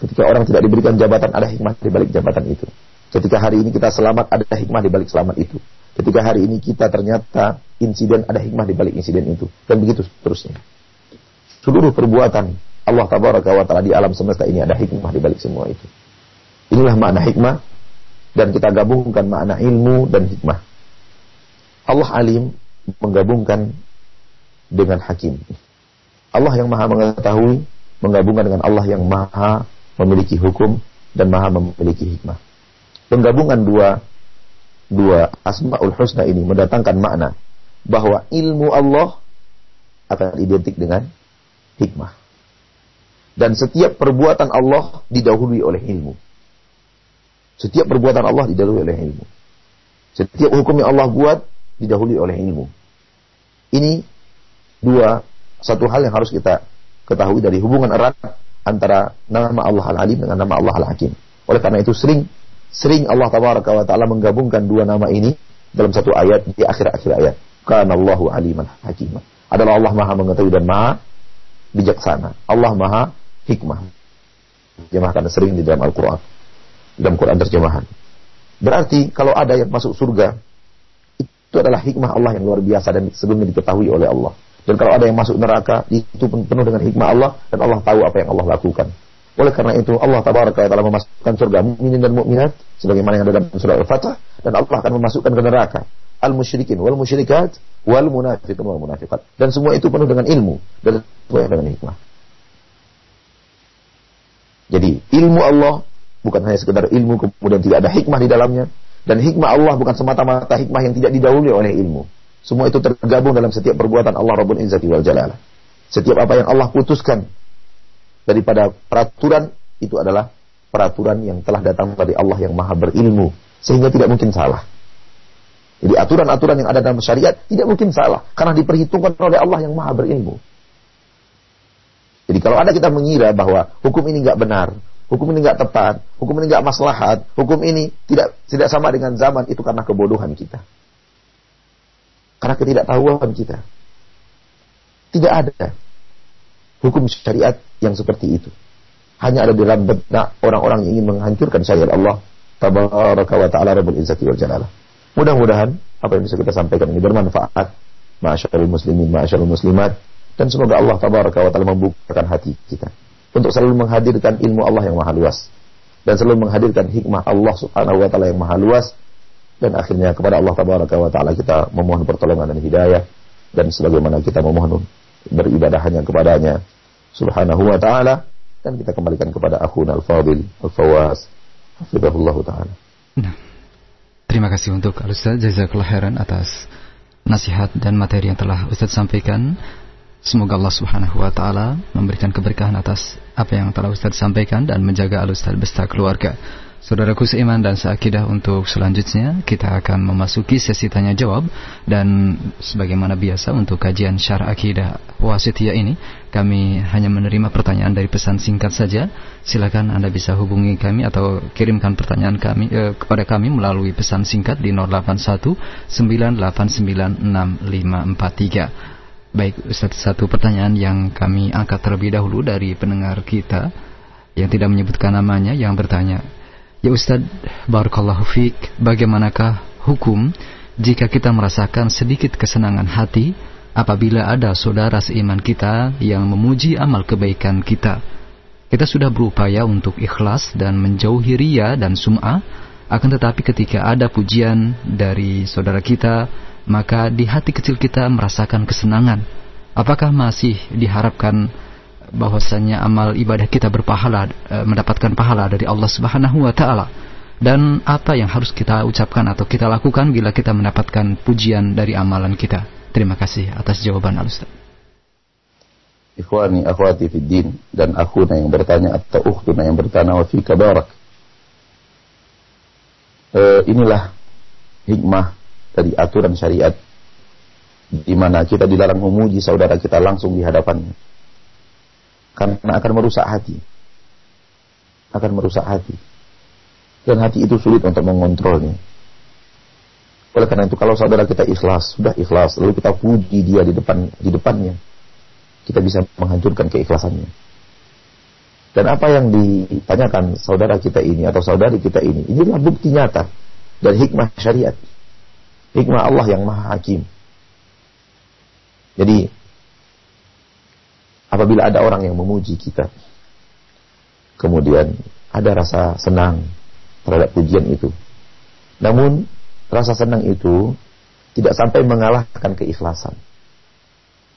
Speaker 1: Ketika orang tidak diberikan jabatan, ada hikmah di balik jabatan itu. Ketika hari ini kita selamat, ada hikmah di balik selamat itu. Ketika hari ini kita ternyata insiden, ada hikmah di balik insiden itu. Dan begitu seterusnya. Seluruh perbuatan Allah tabaraka wa ta'ala di alam semesta ini ada hikmah di balik semua itu. Inilah makna hikmah dan kita gabungkan makna ilmu dan hikmah. Allah alim menggabungkan dengan hakim. Allah yang maha mengetahui menggabungkan dengan Allah yang maha memiliki hukum dan maha memiliki hikmah. Penggabungan dua dua asmaul husna ini mendatangkan makna bahwa ilmu Allah akan identik dengan hikmah. Dan setiap perbuatan Allah didahului oleh ilmu. Setiap perbuatan Allah didahului oleh ilmu. Setiap hukum yang Allah buat didahului oleh ilmu. Ini dua satu hal yang harus kita ketahui dari hubungan erat antara nama Allah Al-Alim dengan nama Allah Al-Hakim. Oleh karena itu sering sering Allah Tabaraka wa taala menggabungkan dua nama ini dalam satu ayat di akhir-akhir ayat. Karena Allahu aliman hakim. Adalah Allah Maha mengetahui dan Maha bijaksana. Allah Maha hikmah. Terjemahkan sering di dalam Al-Quran. Dalam Quran terjemahan. Berarti kalau ada yang masuk surga, itu adalah hikmah Allah yang luar biasa dan sebelumnya diketahui oleh Allah. Dan kalau ada yang masuk neraka, itu penuh dengan hikmah Allah dan Allah tahu apa yang Allah lakukan. Oleh karena itu Allah tabaraka taala memasukkan surga mukminin dan mukminat sebagaimana yang ada dalam surah Al-Fatah dan Allah akan memasukkan ke neraka al-musyrikin wal musyrikat wal munafiqin wal munafiqat. Dan semua itu penuh dengan ilmu dan sesuai dengan hikmah. Jadi ilmu Allah bukan hanya sekedar ilmu kemudian tidak ada hikmah di dalamnya dan hikmah Allah bukan semata-mata hikmah yang tidak didahului oleh ilmu. Semua itu tergabung dalam setiap perbuatan Allah Rabbul Izzati wal Jalala. Setiap apa yang Allah putuskan daripada peraturan itu adalah peraturan yang telah datang dari Allah yang Maha berilmu sehingga tidak mungkin salah. Jadi aturan-aturan yang ada dalam syariat tidak mungkin salah karena diperhitungkan oleh Allah yang Maha berilmu. Jadi kalau ada kita mengira bahwa hukum ini nggak benar, hukum ini nggak tepat, hukum ini nggak maslahat, hukum ini tidak tidak sama dengan zaman itu karena kebodohan kita, karena ketidaktahuan kita. Tidak ada hukum syariat yang seperti itu. Hanya ada dalam benak orang-orang yang ingin menghancurkan syariat Allah. Tabaraka wa ta'ala Rabbul Izzati wal Jalalah. Mudah-mudahan apa yang bisa kita sampaikan ini bermanfaat. Ma'asyarul muslimin, ma'asyarul muslimat dan semoga Allah tabaraka wa taala membukakan hati kita untuk selalu menghadirkan ilmu Allah yang maha luas dan selalu menghadirkan hikmah Allah subhanahu wa taala yang maha luas dan akhirnya kepada Allah tabaraka wa taala kita memohon pertolongan dan hidayah. Dan sebagaimana kita memohon beribadah hanya kepadanya subhanahu wa taala. Dan kita kembalikan kepada akhun al-fadil al-fawas hafizahullah taala. Nah,
Speaker 2: terima kasih untuk Al-Ustaz. Jazakallahu khairan atas nasihat dan materi yang telah Ustaz sampaikan. Semoga Allah Subhanahu wa taala memberikan keberkahan atas apa yang telah Ustaz sampaikan dan menjaga Al Ustaz beserta keluarga. Saudaraku seiman dan seakidah untuk selanjutnya kita akan memasuki sesi tanya jawab dan sebagaimana biasa untuk kajian syarah akidah wasitiyah ini kami hanya menerima pertanyaan dari pesan singkat saja. Silakan Anda bisa hubungi kami atau kirimkan pertanyaan kami eh, kepada kami melalui pesan singkat di 081 9896543. Baik, Ustaz, satu pertanyaan yang kami angkat terlebih dahulu dari pendengar kita yang tidak menyebutkan namanya yang bertanya, "Ya Ustaz, barakallahu fiik, bagaimanakah hukum jika kita merasakan sedikit kesenangan hati apabila ada saudara seiman kita yang memuji amal kebaikan kita?" Kita sudah berupaya untuk ikhlas dan menjauhi ria dan sum'ah, akan tetapi ketika ada pujian dari saudara kita maka di hati kecil kita merasakan kesenangan. Apakah masih diharapkan bahwasanya amal ibadah kita berpahala e, mendapatkan pahala dari Allah Subhanahu wa taala? Dan apa yang harus kita ucapkan atau kita lakukan bila kita mendapatkan pujian dari amalan kita? Terima kasih atas jawaban Al-Ustaz.
Speaker 1: Ikhwani akhwati fid din dan akhuna yang bertanya atau ukhtuna yang bertanya wa fika barak. E, inilah hikmah dari aturan syariat di mana kita dilarang memuji saudara kita langsung di hadapannya karena akan merusak hati akan merusak hati. Dan hati itu sulit untuk mengontrolnya. Oleh karena itu kalau saudara kita ikhlas, sudah ikhlas, lalu kita puji dia di depan di depannya, kita bisa menghancurkan keikhlasannya. Dan apa yang ditanyakan saudara kita ini atau saudari kita ini, inilah bukti nyata dan hikmah syariat. Hikmah Allah yang maha hakim. Jadi, apabila ada orang yang memuji kita, kemudian ada rasa senang terhadap pujian itu. Namun, rasa senang itu tidak sampai mengalahkan keikhlasan.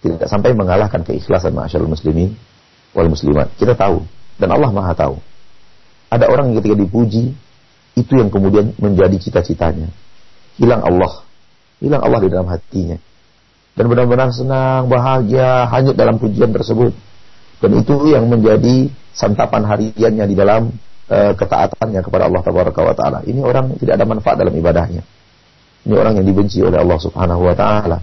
Speaker 1: Tidak sampai mengalahkan keikhlasan masyarakat muslimin wal muslimat. Kita tahu dan Allah Maha tahu. Ada orang yang ketika dipuji, itu yang kemudian menjadi cita-citanya. Hilang Allah. Hilang Allah di dalam hatinya. Dan benar-benar senang, bahagia, hanyut dalam pujian tersebut. Dan itu yang menjadi santapan hariannya di dalam uh, ketaatannya kepada Allah Taala. Ini orang tidak ada manfaat dalam ibadahnya. Ini orang yang dibenci oleh Allah Subhanahu wa taala.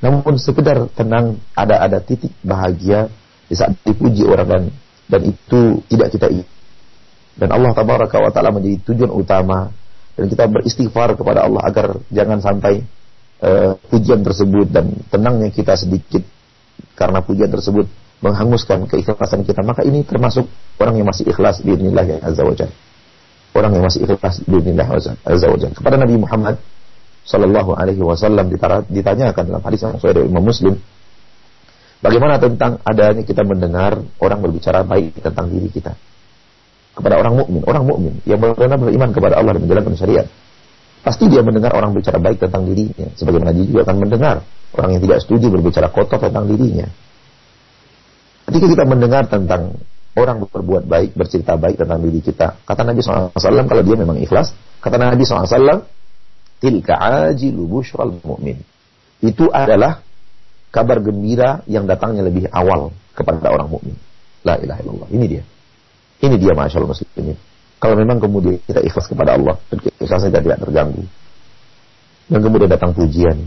Speaker 1: Namun sekedar tenang, ada ada titik bahagia di saat dipuji orang dan dan itu tidak kita ingin. Dan Allah wa taala menjadi tujuan utama dan kita beristighfar kepada Allah agar jangan sampai uh, pujian tersebut dan tenangnya kita sedikit karena pujian tersebut menghanguskan keikhlasan kita maka ini termasuk orang yang masih ikhlas di ya azza wajalla orang yang masih ikhlas di azza wajalla kepada Nabi Muhammad sallallahu alaihi wasallam ditanyakan dalam hadis yang sesuai dari Imam Muslim Bagaimana tentang adanya kita mendengar orang berbicara baik tentang diri kita? Kepada orang mukmin, orang mukmin yang benar-benar beriman kepada Allah dan menjalankan syariat. Pasti dia mendengar orang bicara baik tentang dirinya, sebagaimana dia juga akan mendengar orang yang tidak setuju berbicara kotor tentang dirinya. Ketika kita mendengar tentang orang berbuat baik, bercerita baik tentang diri kita, kata Nabi SAW kalau dia memang ikhlas, kata Nabi SAW, tilka ajilu bushral mu'min. Itu adalah kabar gembira yang datangnya lebih awal kepada orang mukmin. La ilaha illallah. Ini dia. Ini dia masyaallah muslimin. Kalau memang kemudian kita ikhlas kepada Allah, ikhlasan kita tidak terganggu. Dan kemudian datang pujian.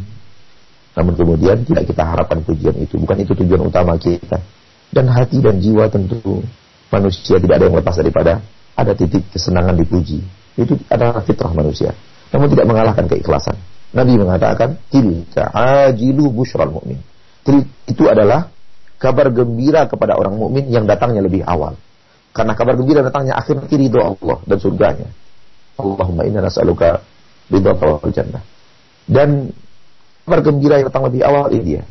Speaker 1: Namun kemudian tidak kita harapkan pujian itu. Bukan itu tujuan utama kita. Dan hati dan jiwa tentu manusia tidak ada yang lepas daripada ada titik kesenangan dipuji. Itu adalah fitrah manusia. Namun tidak mengalahkan keikhlasan. Nabi mengatakan, tilka ajilu itu adalah kabar gembira kepada orang mukmin yang datangnya lebih awal. Karena kabar gembira datangnya akhir ridho Allah dan surganya. Allahumma inna nas'aluka ridhaka wal jannah. Dan kabar gembira yang datang lebih awal ini dia.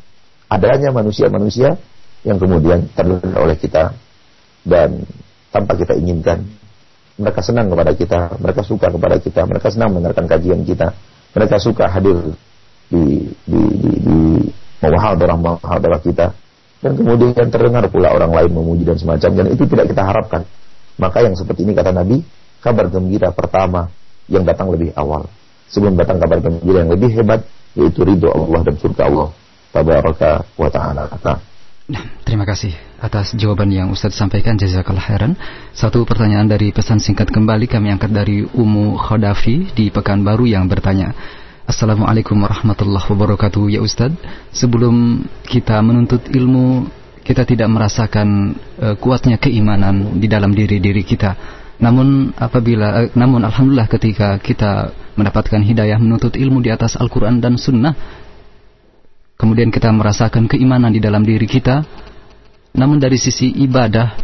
Speaker 1: Adanya manusia-manusia yang kemudian terdengar oleh kita dan tanpa kita inginkan. Mereka senang kepada kita, mereka suka kepada kita, mereka senang mendengarkan kajian kita, mereka suka hadir di, di, di, di muhadarah muhadarah kita dan kemudian terdengar pula orang lain memuji dan semacam dan itu tidak kita harapkan. Maka yang seperti ini kata Nabi kabar gembira pertama yang datang lebih awal. Sebelum datang kabar gembira yang lebih hebat yaitu ridho Allah dan surga Allah. Tabaraka wa ta'ala.
Speaker 2: Nah, terima kasih atas jawaban yang Ustadz sampaikan. Jazakallah khairan. Satu pertanyaan dari pesan singkat kembali kami angkat dari Umu Khodafi di Pekanbaru yang bertanya, Assalamualaikum warahmatullahi wabarakatuh. Ya Ustadz Sebelum kita menuntut ilmu Kita tidak merasakan uh, kuatnya keimanan di dalam diri-diri kita. Namun apabila uh, Namun Alhamdulillah ketika kita mendapatkan hidayah menuntut ilmu di atas Al-Quran dan Sunnah Kemudian kita merasakan keimanan di dalam diri kita Namun dari sisi ibadah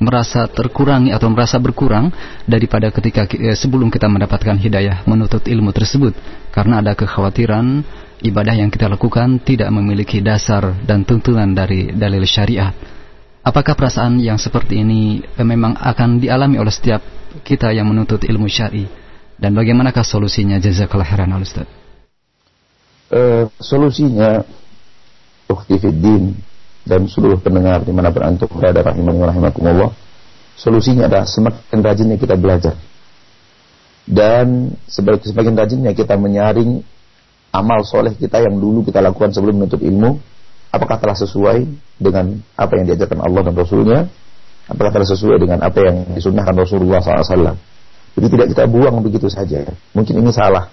Speaker 2: merasa terkurangi atau merasa berkurang daripada ketika eh, sebelum kita mendapatkan hidayah menuntut ilmu tersebut karena ada kekhawatiran ibadah yang kita lakukan tidak memiliki dasar dan tuntunan dari dalil syariah. Apakah perasaan yang seperti ini eh, memang akan dialami oleh setiap kita yang menuntut ilmu syari? Dan bagaimanakah solusinya jazakallah khairan Ustaz?
Speaker 1: Uh, solusinya Ukhti Fiddin dan seluruh pendengar di mana pun antum berada rahimani rahimakumullah. Solusinya adalah semakin rajinnya kita belajar. Dan sebagai semakin rajinnya kita menyaring amal soleh kita yang dulu kita lakukan sebelum menuntut ilmu apakah telah sesuai dengan apa yang diajarkan Allah dan Rasulnya? Apakah telah sesuai dengan apa yang disunnahkan Rasulullah SAW jadi tidak kita buang begitu saja. Mungkin ini salah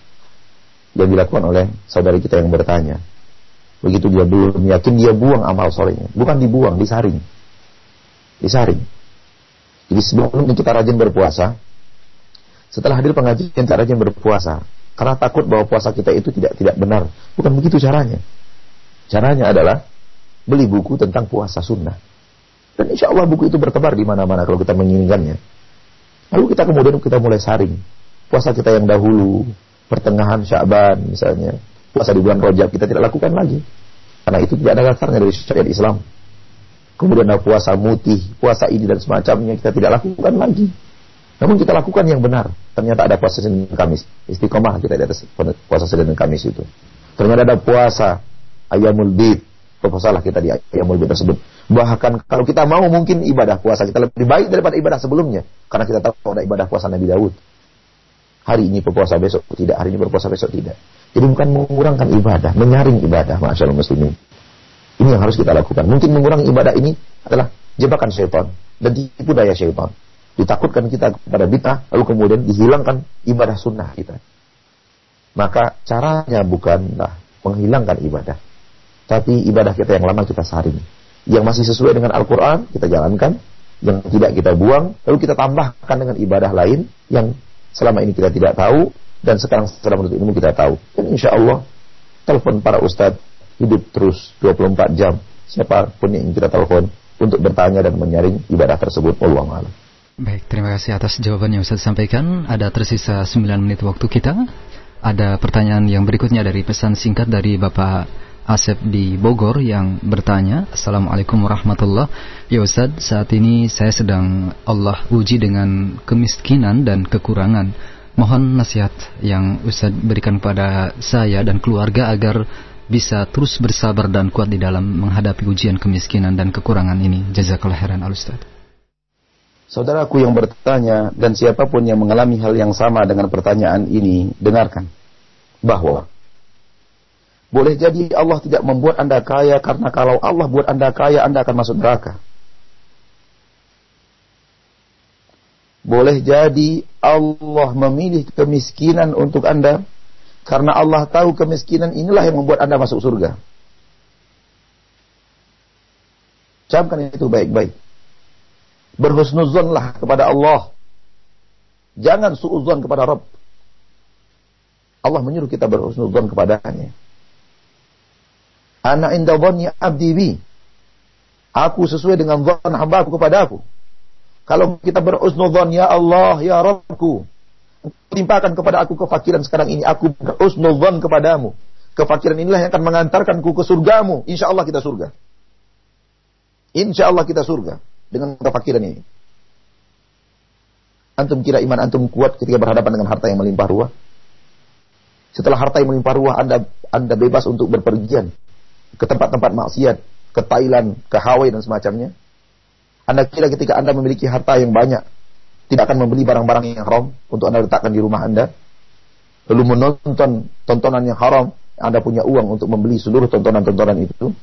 Speaker 1: yang dilakukan oleh saudari kita yang bertanya Begitu dia belum yakin dia buang amal solehnya. Bukan dibuang, disaring. Disaring. Jadi sebelum kita rajin berpuasa, setelah hadir pengajian kita rajin berpuasa, karena takut bahwa puasa kita itu tidak tidak benar. Bukan begitu caranya. Caranya adalah beli buku tentang puasa sunnah. Dan insya Allah buku itu bertebar di mana-mana kalau kita menginginkannya. Lalu kita kemudian kita mulai saring. Puasa kita yang dahulu, pertengahan Syaban misalnya, puasa di bulan Rajab kita tidak lakukan lagi. Karena itu tidak ada dasarnya dari syariat Islam. Kemudian puasa mutih, puasa ini dan semacamnya kita tidak lakukan lagi. Namun kita lakukan yang benar. Ternyata ada puasa Senin dan Kamis. Istiqomah kita di atas puasa Senin dan Kamis itu. Ternyata ada puasa ayamul bid. Berpuasalah kita di ayamul bid tersebut. Bahkan kalau kita mau mungkin ibadah puasa kita lebih baik daripada ibadah sebelumnya. Karena kita tahu ada ibadah puasa Nabi Daud. Hari ini berpuasa besok tidak, hari ini berpuasa besok tidak. Jadi bukan mengurangkan ibadah, menyaring ibadah, masyaallah muslimin. Ini yang harus kita lakukan. Mungkin mengurangi ibadah ini adalah jebakan syaitan dan tipu daya syaitan. Ditakutkan kita kepada bid'ah, lalu kemudian dihilangkan ibadah sunnah kita. Maka caranya bukanlah menghilangkan ibadah. Tapi ibadah kita yang lama kita saring. Yang masih sesuai dengan Al-Quran, kita jalankan. Yang tidak kita buang, lalu kita tambahkan dengan ibadah lain yang Selama ini kita tidak tahu dan sekarang setelah menuntut ilmu kita tahu. Dan insya Allah telepon para ustadz hidup terus 24 jam. Siapa pun yang kita telepon untuk bertanya dan menyaring ibadah tersebut. Allah alam.
Speaker 2: Baik, terima kasih atas jawaban yang Ustaz sampaikan. Ada tersisa 9 menit waktu kita. Ada pertanyaan yang berikutnya dari pesan singkat dari Bapak Asep di Bogor yang bertanya Assalamualaikum warahmatullah Ya Ustaz saat ini saya sedang Allah uji dengan kemiskinan dan kekurangan Mohon nasihat yang Ustaz berikan kepada saya dan keluarga agar bisa terus bersabar dan kuat di dalam menghadapi ujian kemiskinan dan kekurangan ini Jazakallah khairan al Ustaz
Speaker 1: Saudaraku yang bertanya dan siapa pun yang mengalami hal yang sama dengan pertanyaan ini dengarkan bahwa boleh jadi Allah tidak membuat Anda kaya karena kalau Allah buat Anda kaya, Anda akan masuk neraka. Boleh jadi Allah memilih kemiskinan untuk Anda karena Allah tahu kemiskinan inilah yang membuat Anda masuk surga. Camkan itu baik-baik. Berhusnuzonlah kepada Allah. Jangan suuzon kepada Rabb. Allah menyuruh kita berhusnuzon kepadanya. Ana inda dhanni abdi bi. Aku sesuai dengan zon hamba aku kepada aku. Kalau kita berusnudzon ya Allah ya Rabbku, timpakan kepada aku kefakiran sekarang ini. Aku berusnudzon kepadamu. Kefakiran inilah yang akan mengantarkanku ke surgamu. Insya Allah kita surga. Insya Allah kita surga dengan kefakiran ini. Antum kira iman antum kuat ketika berhadapan dengan harta yang melimpah ruah? Setelah harta yang melimpah ruah, Anda Anda bebas untuk berpergian ke tempat-tempat maksiat, ke Thailand, ke Hawaii dan semacamnya? Anda kira ketika Anda memiliki harta yang banyak, tidak akan membeli barang-barang yang haram untuk Anda letakkan di rumah Anda? Lalu menonton tontonan yang haram, Anda punya uang untuk membeli seluruh tontonan-tontonan itu?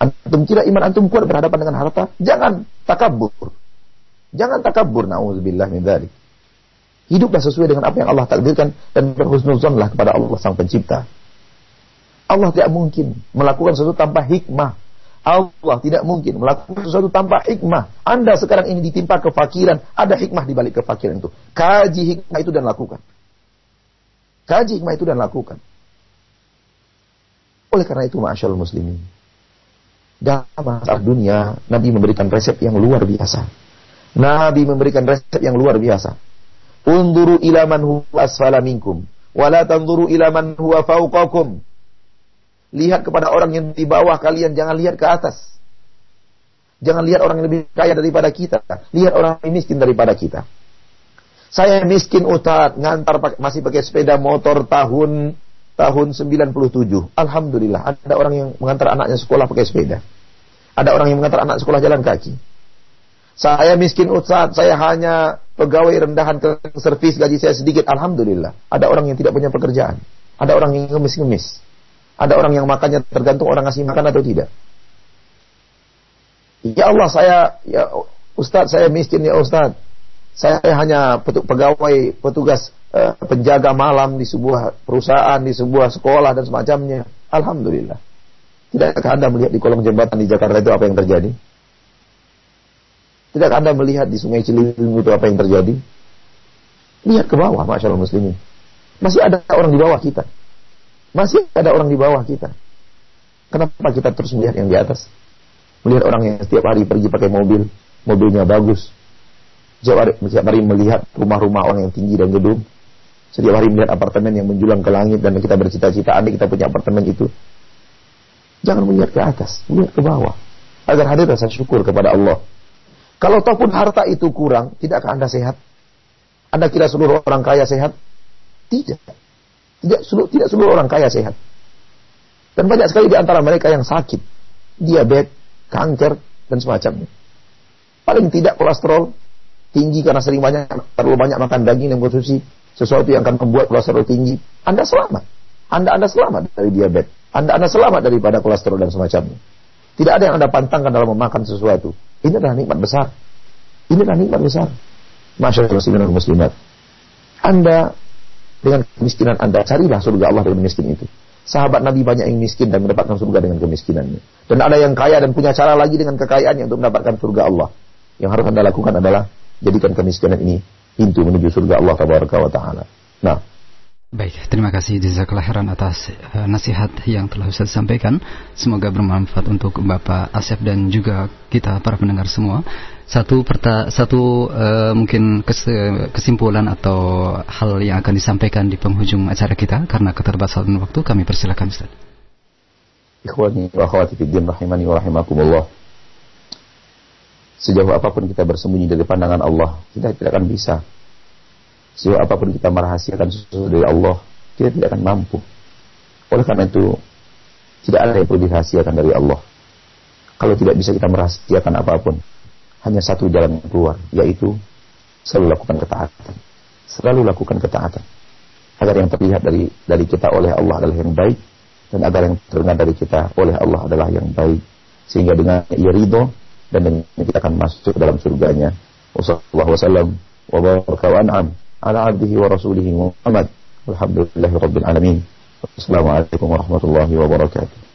Speaker 1: Antum kira iman antum kuat berhadapan dengan harta? Jangan takabur. Jangan takabur, na'udzubillah min dzalik. Hiduplah sesuai dengan apa yang Allah takdirkan dan berhusnuzonlah kepada Allah Sang Pencipta. Allah tidak mungkin melakukan sesuatu tanpa hikmah. Allah tidak mungkin melakukan sesuatu tanpa hikmah. Anda sekarang ini ditimpa kefakiran, ada hikmah di balik kefakiran itu. Kaji hikmah itu dan lakukan. Kaji hikmah itu dan lakukan. Oleh karena itu, Masya muslimin. Dalam masalah dunia, Nabi memberikan resep yang luar biasa. Nabi memberikan resep yang luar biasa. Unduru ilaman huwa asfala minkum. Wala tanzuru ilaman huwa fauqakum. Lihat kepada orang yang di bawah kalian, jangan lihat ke atas. Jangan lihat orang yang lebih kaya daripada kita. Lihat orang yang miskin daripada kita. Saya miskin utat, ngantar masih pakai sepeda motor tahun tahun 97. Alhamdulillah, ada orang yang mengantar anaknya sekolah pakai sepeda. Ada orang yang mengantar anak sekolah jalan kaki. Saya miskin Ustaz, saya hanya pegawai rendahan ke servis gaji saya sedikit. Alhamdulillah. Ada orang yang tidak punya pekerjaan. Ada orang yang ngemis-ngemis. Ada orang yang makannya tergantung orang ngasih makan atau tidak. Ya Allah saya ya Ustaz saya miskin ya Ustaz. Saya hanya pegawai petugas uh, penjaga malam di sebuah perusahaan, di sebuah sekolah dan semacamnya. Alhamdulillah. Tidakkah Anda melihat di kolong jembatan di Jakarta itu apa yang terjadi? Tidak Anda melihat di sungai Ciliwung itu apa yang terjadi? Lihat ke bawah, Masya Allah muslimin. Masih ada orang di bawah kita. Masih ada orang di bawah kita. Kenapa kita terus melihat yang di atas? Melihat orang yang setiap hari pergi pakai mobil, mobilnya bagus. Setiap hari, setiap hari melihat rumah-rumah orang yang tinggi dan gedung. Setiap hari melihat apartemen yang menjulang ke langit dan kita bercita-cita andai kita punya apartemen itu. Jangan melihat ke atas, melihat ke bawah. Agar hadir rasa syukur kepada Allah. Kalau ataupun harta itu kurang, tidakkah Anda sehat? Anda kira seluruh orang kaya sehat? Tidak. Tidak seluruh, tidak seluruh orang kaya sehat. Dan banyak sekali di antara mereka yang sakit. Diabetes, kanker, dan semacamnya. Paling tidak kolesterol tinggi karena sering banyak terlalu banyak makan daging dan konsumsi sesuatu yang akan membuat kolesterol tinggi. Anda selamat. Anda Anda selamat dari diabetes. Anda Anda selamat daripada kolesterol dan semacamnya. Tidak ada yang Anda pantangkan dalam memakan sesuatu. Ini adalah nikmat besar. Ini adalah nikmat besar. Masya Allah muslimin muslimat. Anda dengan kemiskinan Anda carilah surga Allah dengan miskin itu. Sahabat Nabi banyak yang miskin dan mendapatkan surga dengan kemiskinannya. Dan ada yang kaya dan punya cara lagi dengan kekayaannya untuk mendapatkan surga Allah. Yang harus Anda lakukan adalah jadikan kemiskinan ini pintu menuju surga Allah Taala. Nah,
Speaker 2: Baik, terima kasih jazakallah khairan atas uh, nasihat yang telah Ustaz sampaikan. Semoga bermanfaat untuk Bapak Asep dan juga kita para pendengar semua. Satu perta satu uh, mungkin kes kesimpulan atau hal yang akan disampaikan di penghujung acara kita karena keterbatasan waktu kami persilakan Ustaz.
Speaker 1: Ikhwani wa akhwati fiddin rahimani wa rahimakumullah. Sejauh apa pun kita bersembunyi dari pandangan Allah, kita tidak akan bisa Sehingga apa pun kita merahasiakan sesuatu dari Allah, kita tidak akan mampu. Oleh karena itu, tidak ada yang perlu dirahasiakan dari Allah. Kalau tidak bisa kita merahasiakan apa pun, hanya satu jalan keluar, yaitu selalu lakukan ketaatan. Selalu lakukan ketaatan. Agar yang terlihat dari dari kita oleh Allah adalah yang baik, dan agar yang terdengar dari kita oleh Allah adalah yang baik. Sehingga dengan ia ridho, dan dengan kita akan masuk dalam surganya. Wassalamualaikum warahmatullahi ala abdihi wa rasulihi Muhammad. Alhamdulillahi rabbil alamin. Wassalamualaikum warahmatullahi wabarakatuh.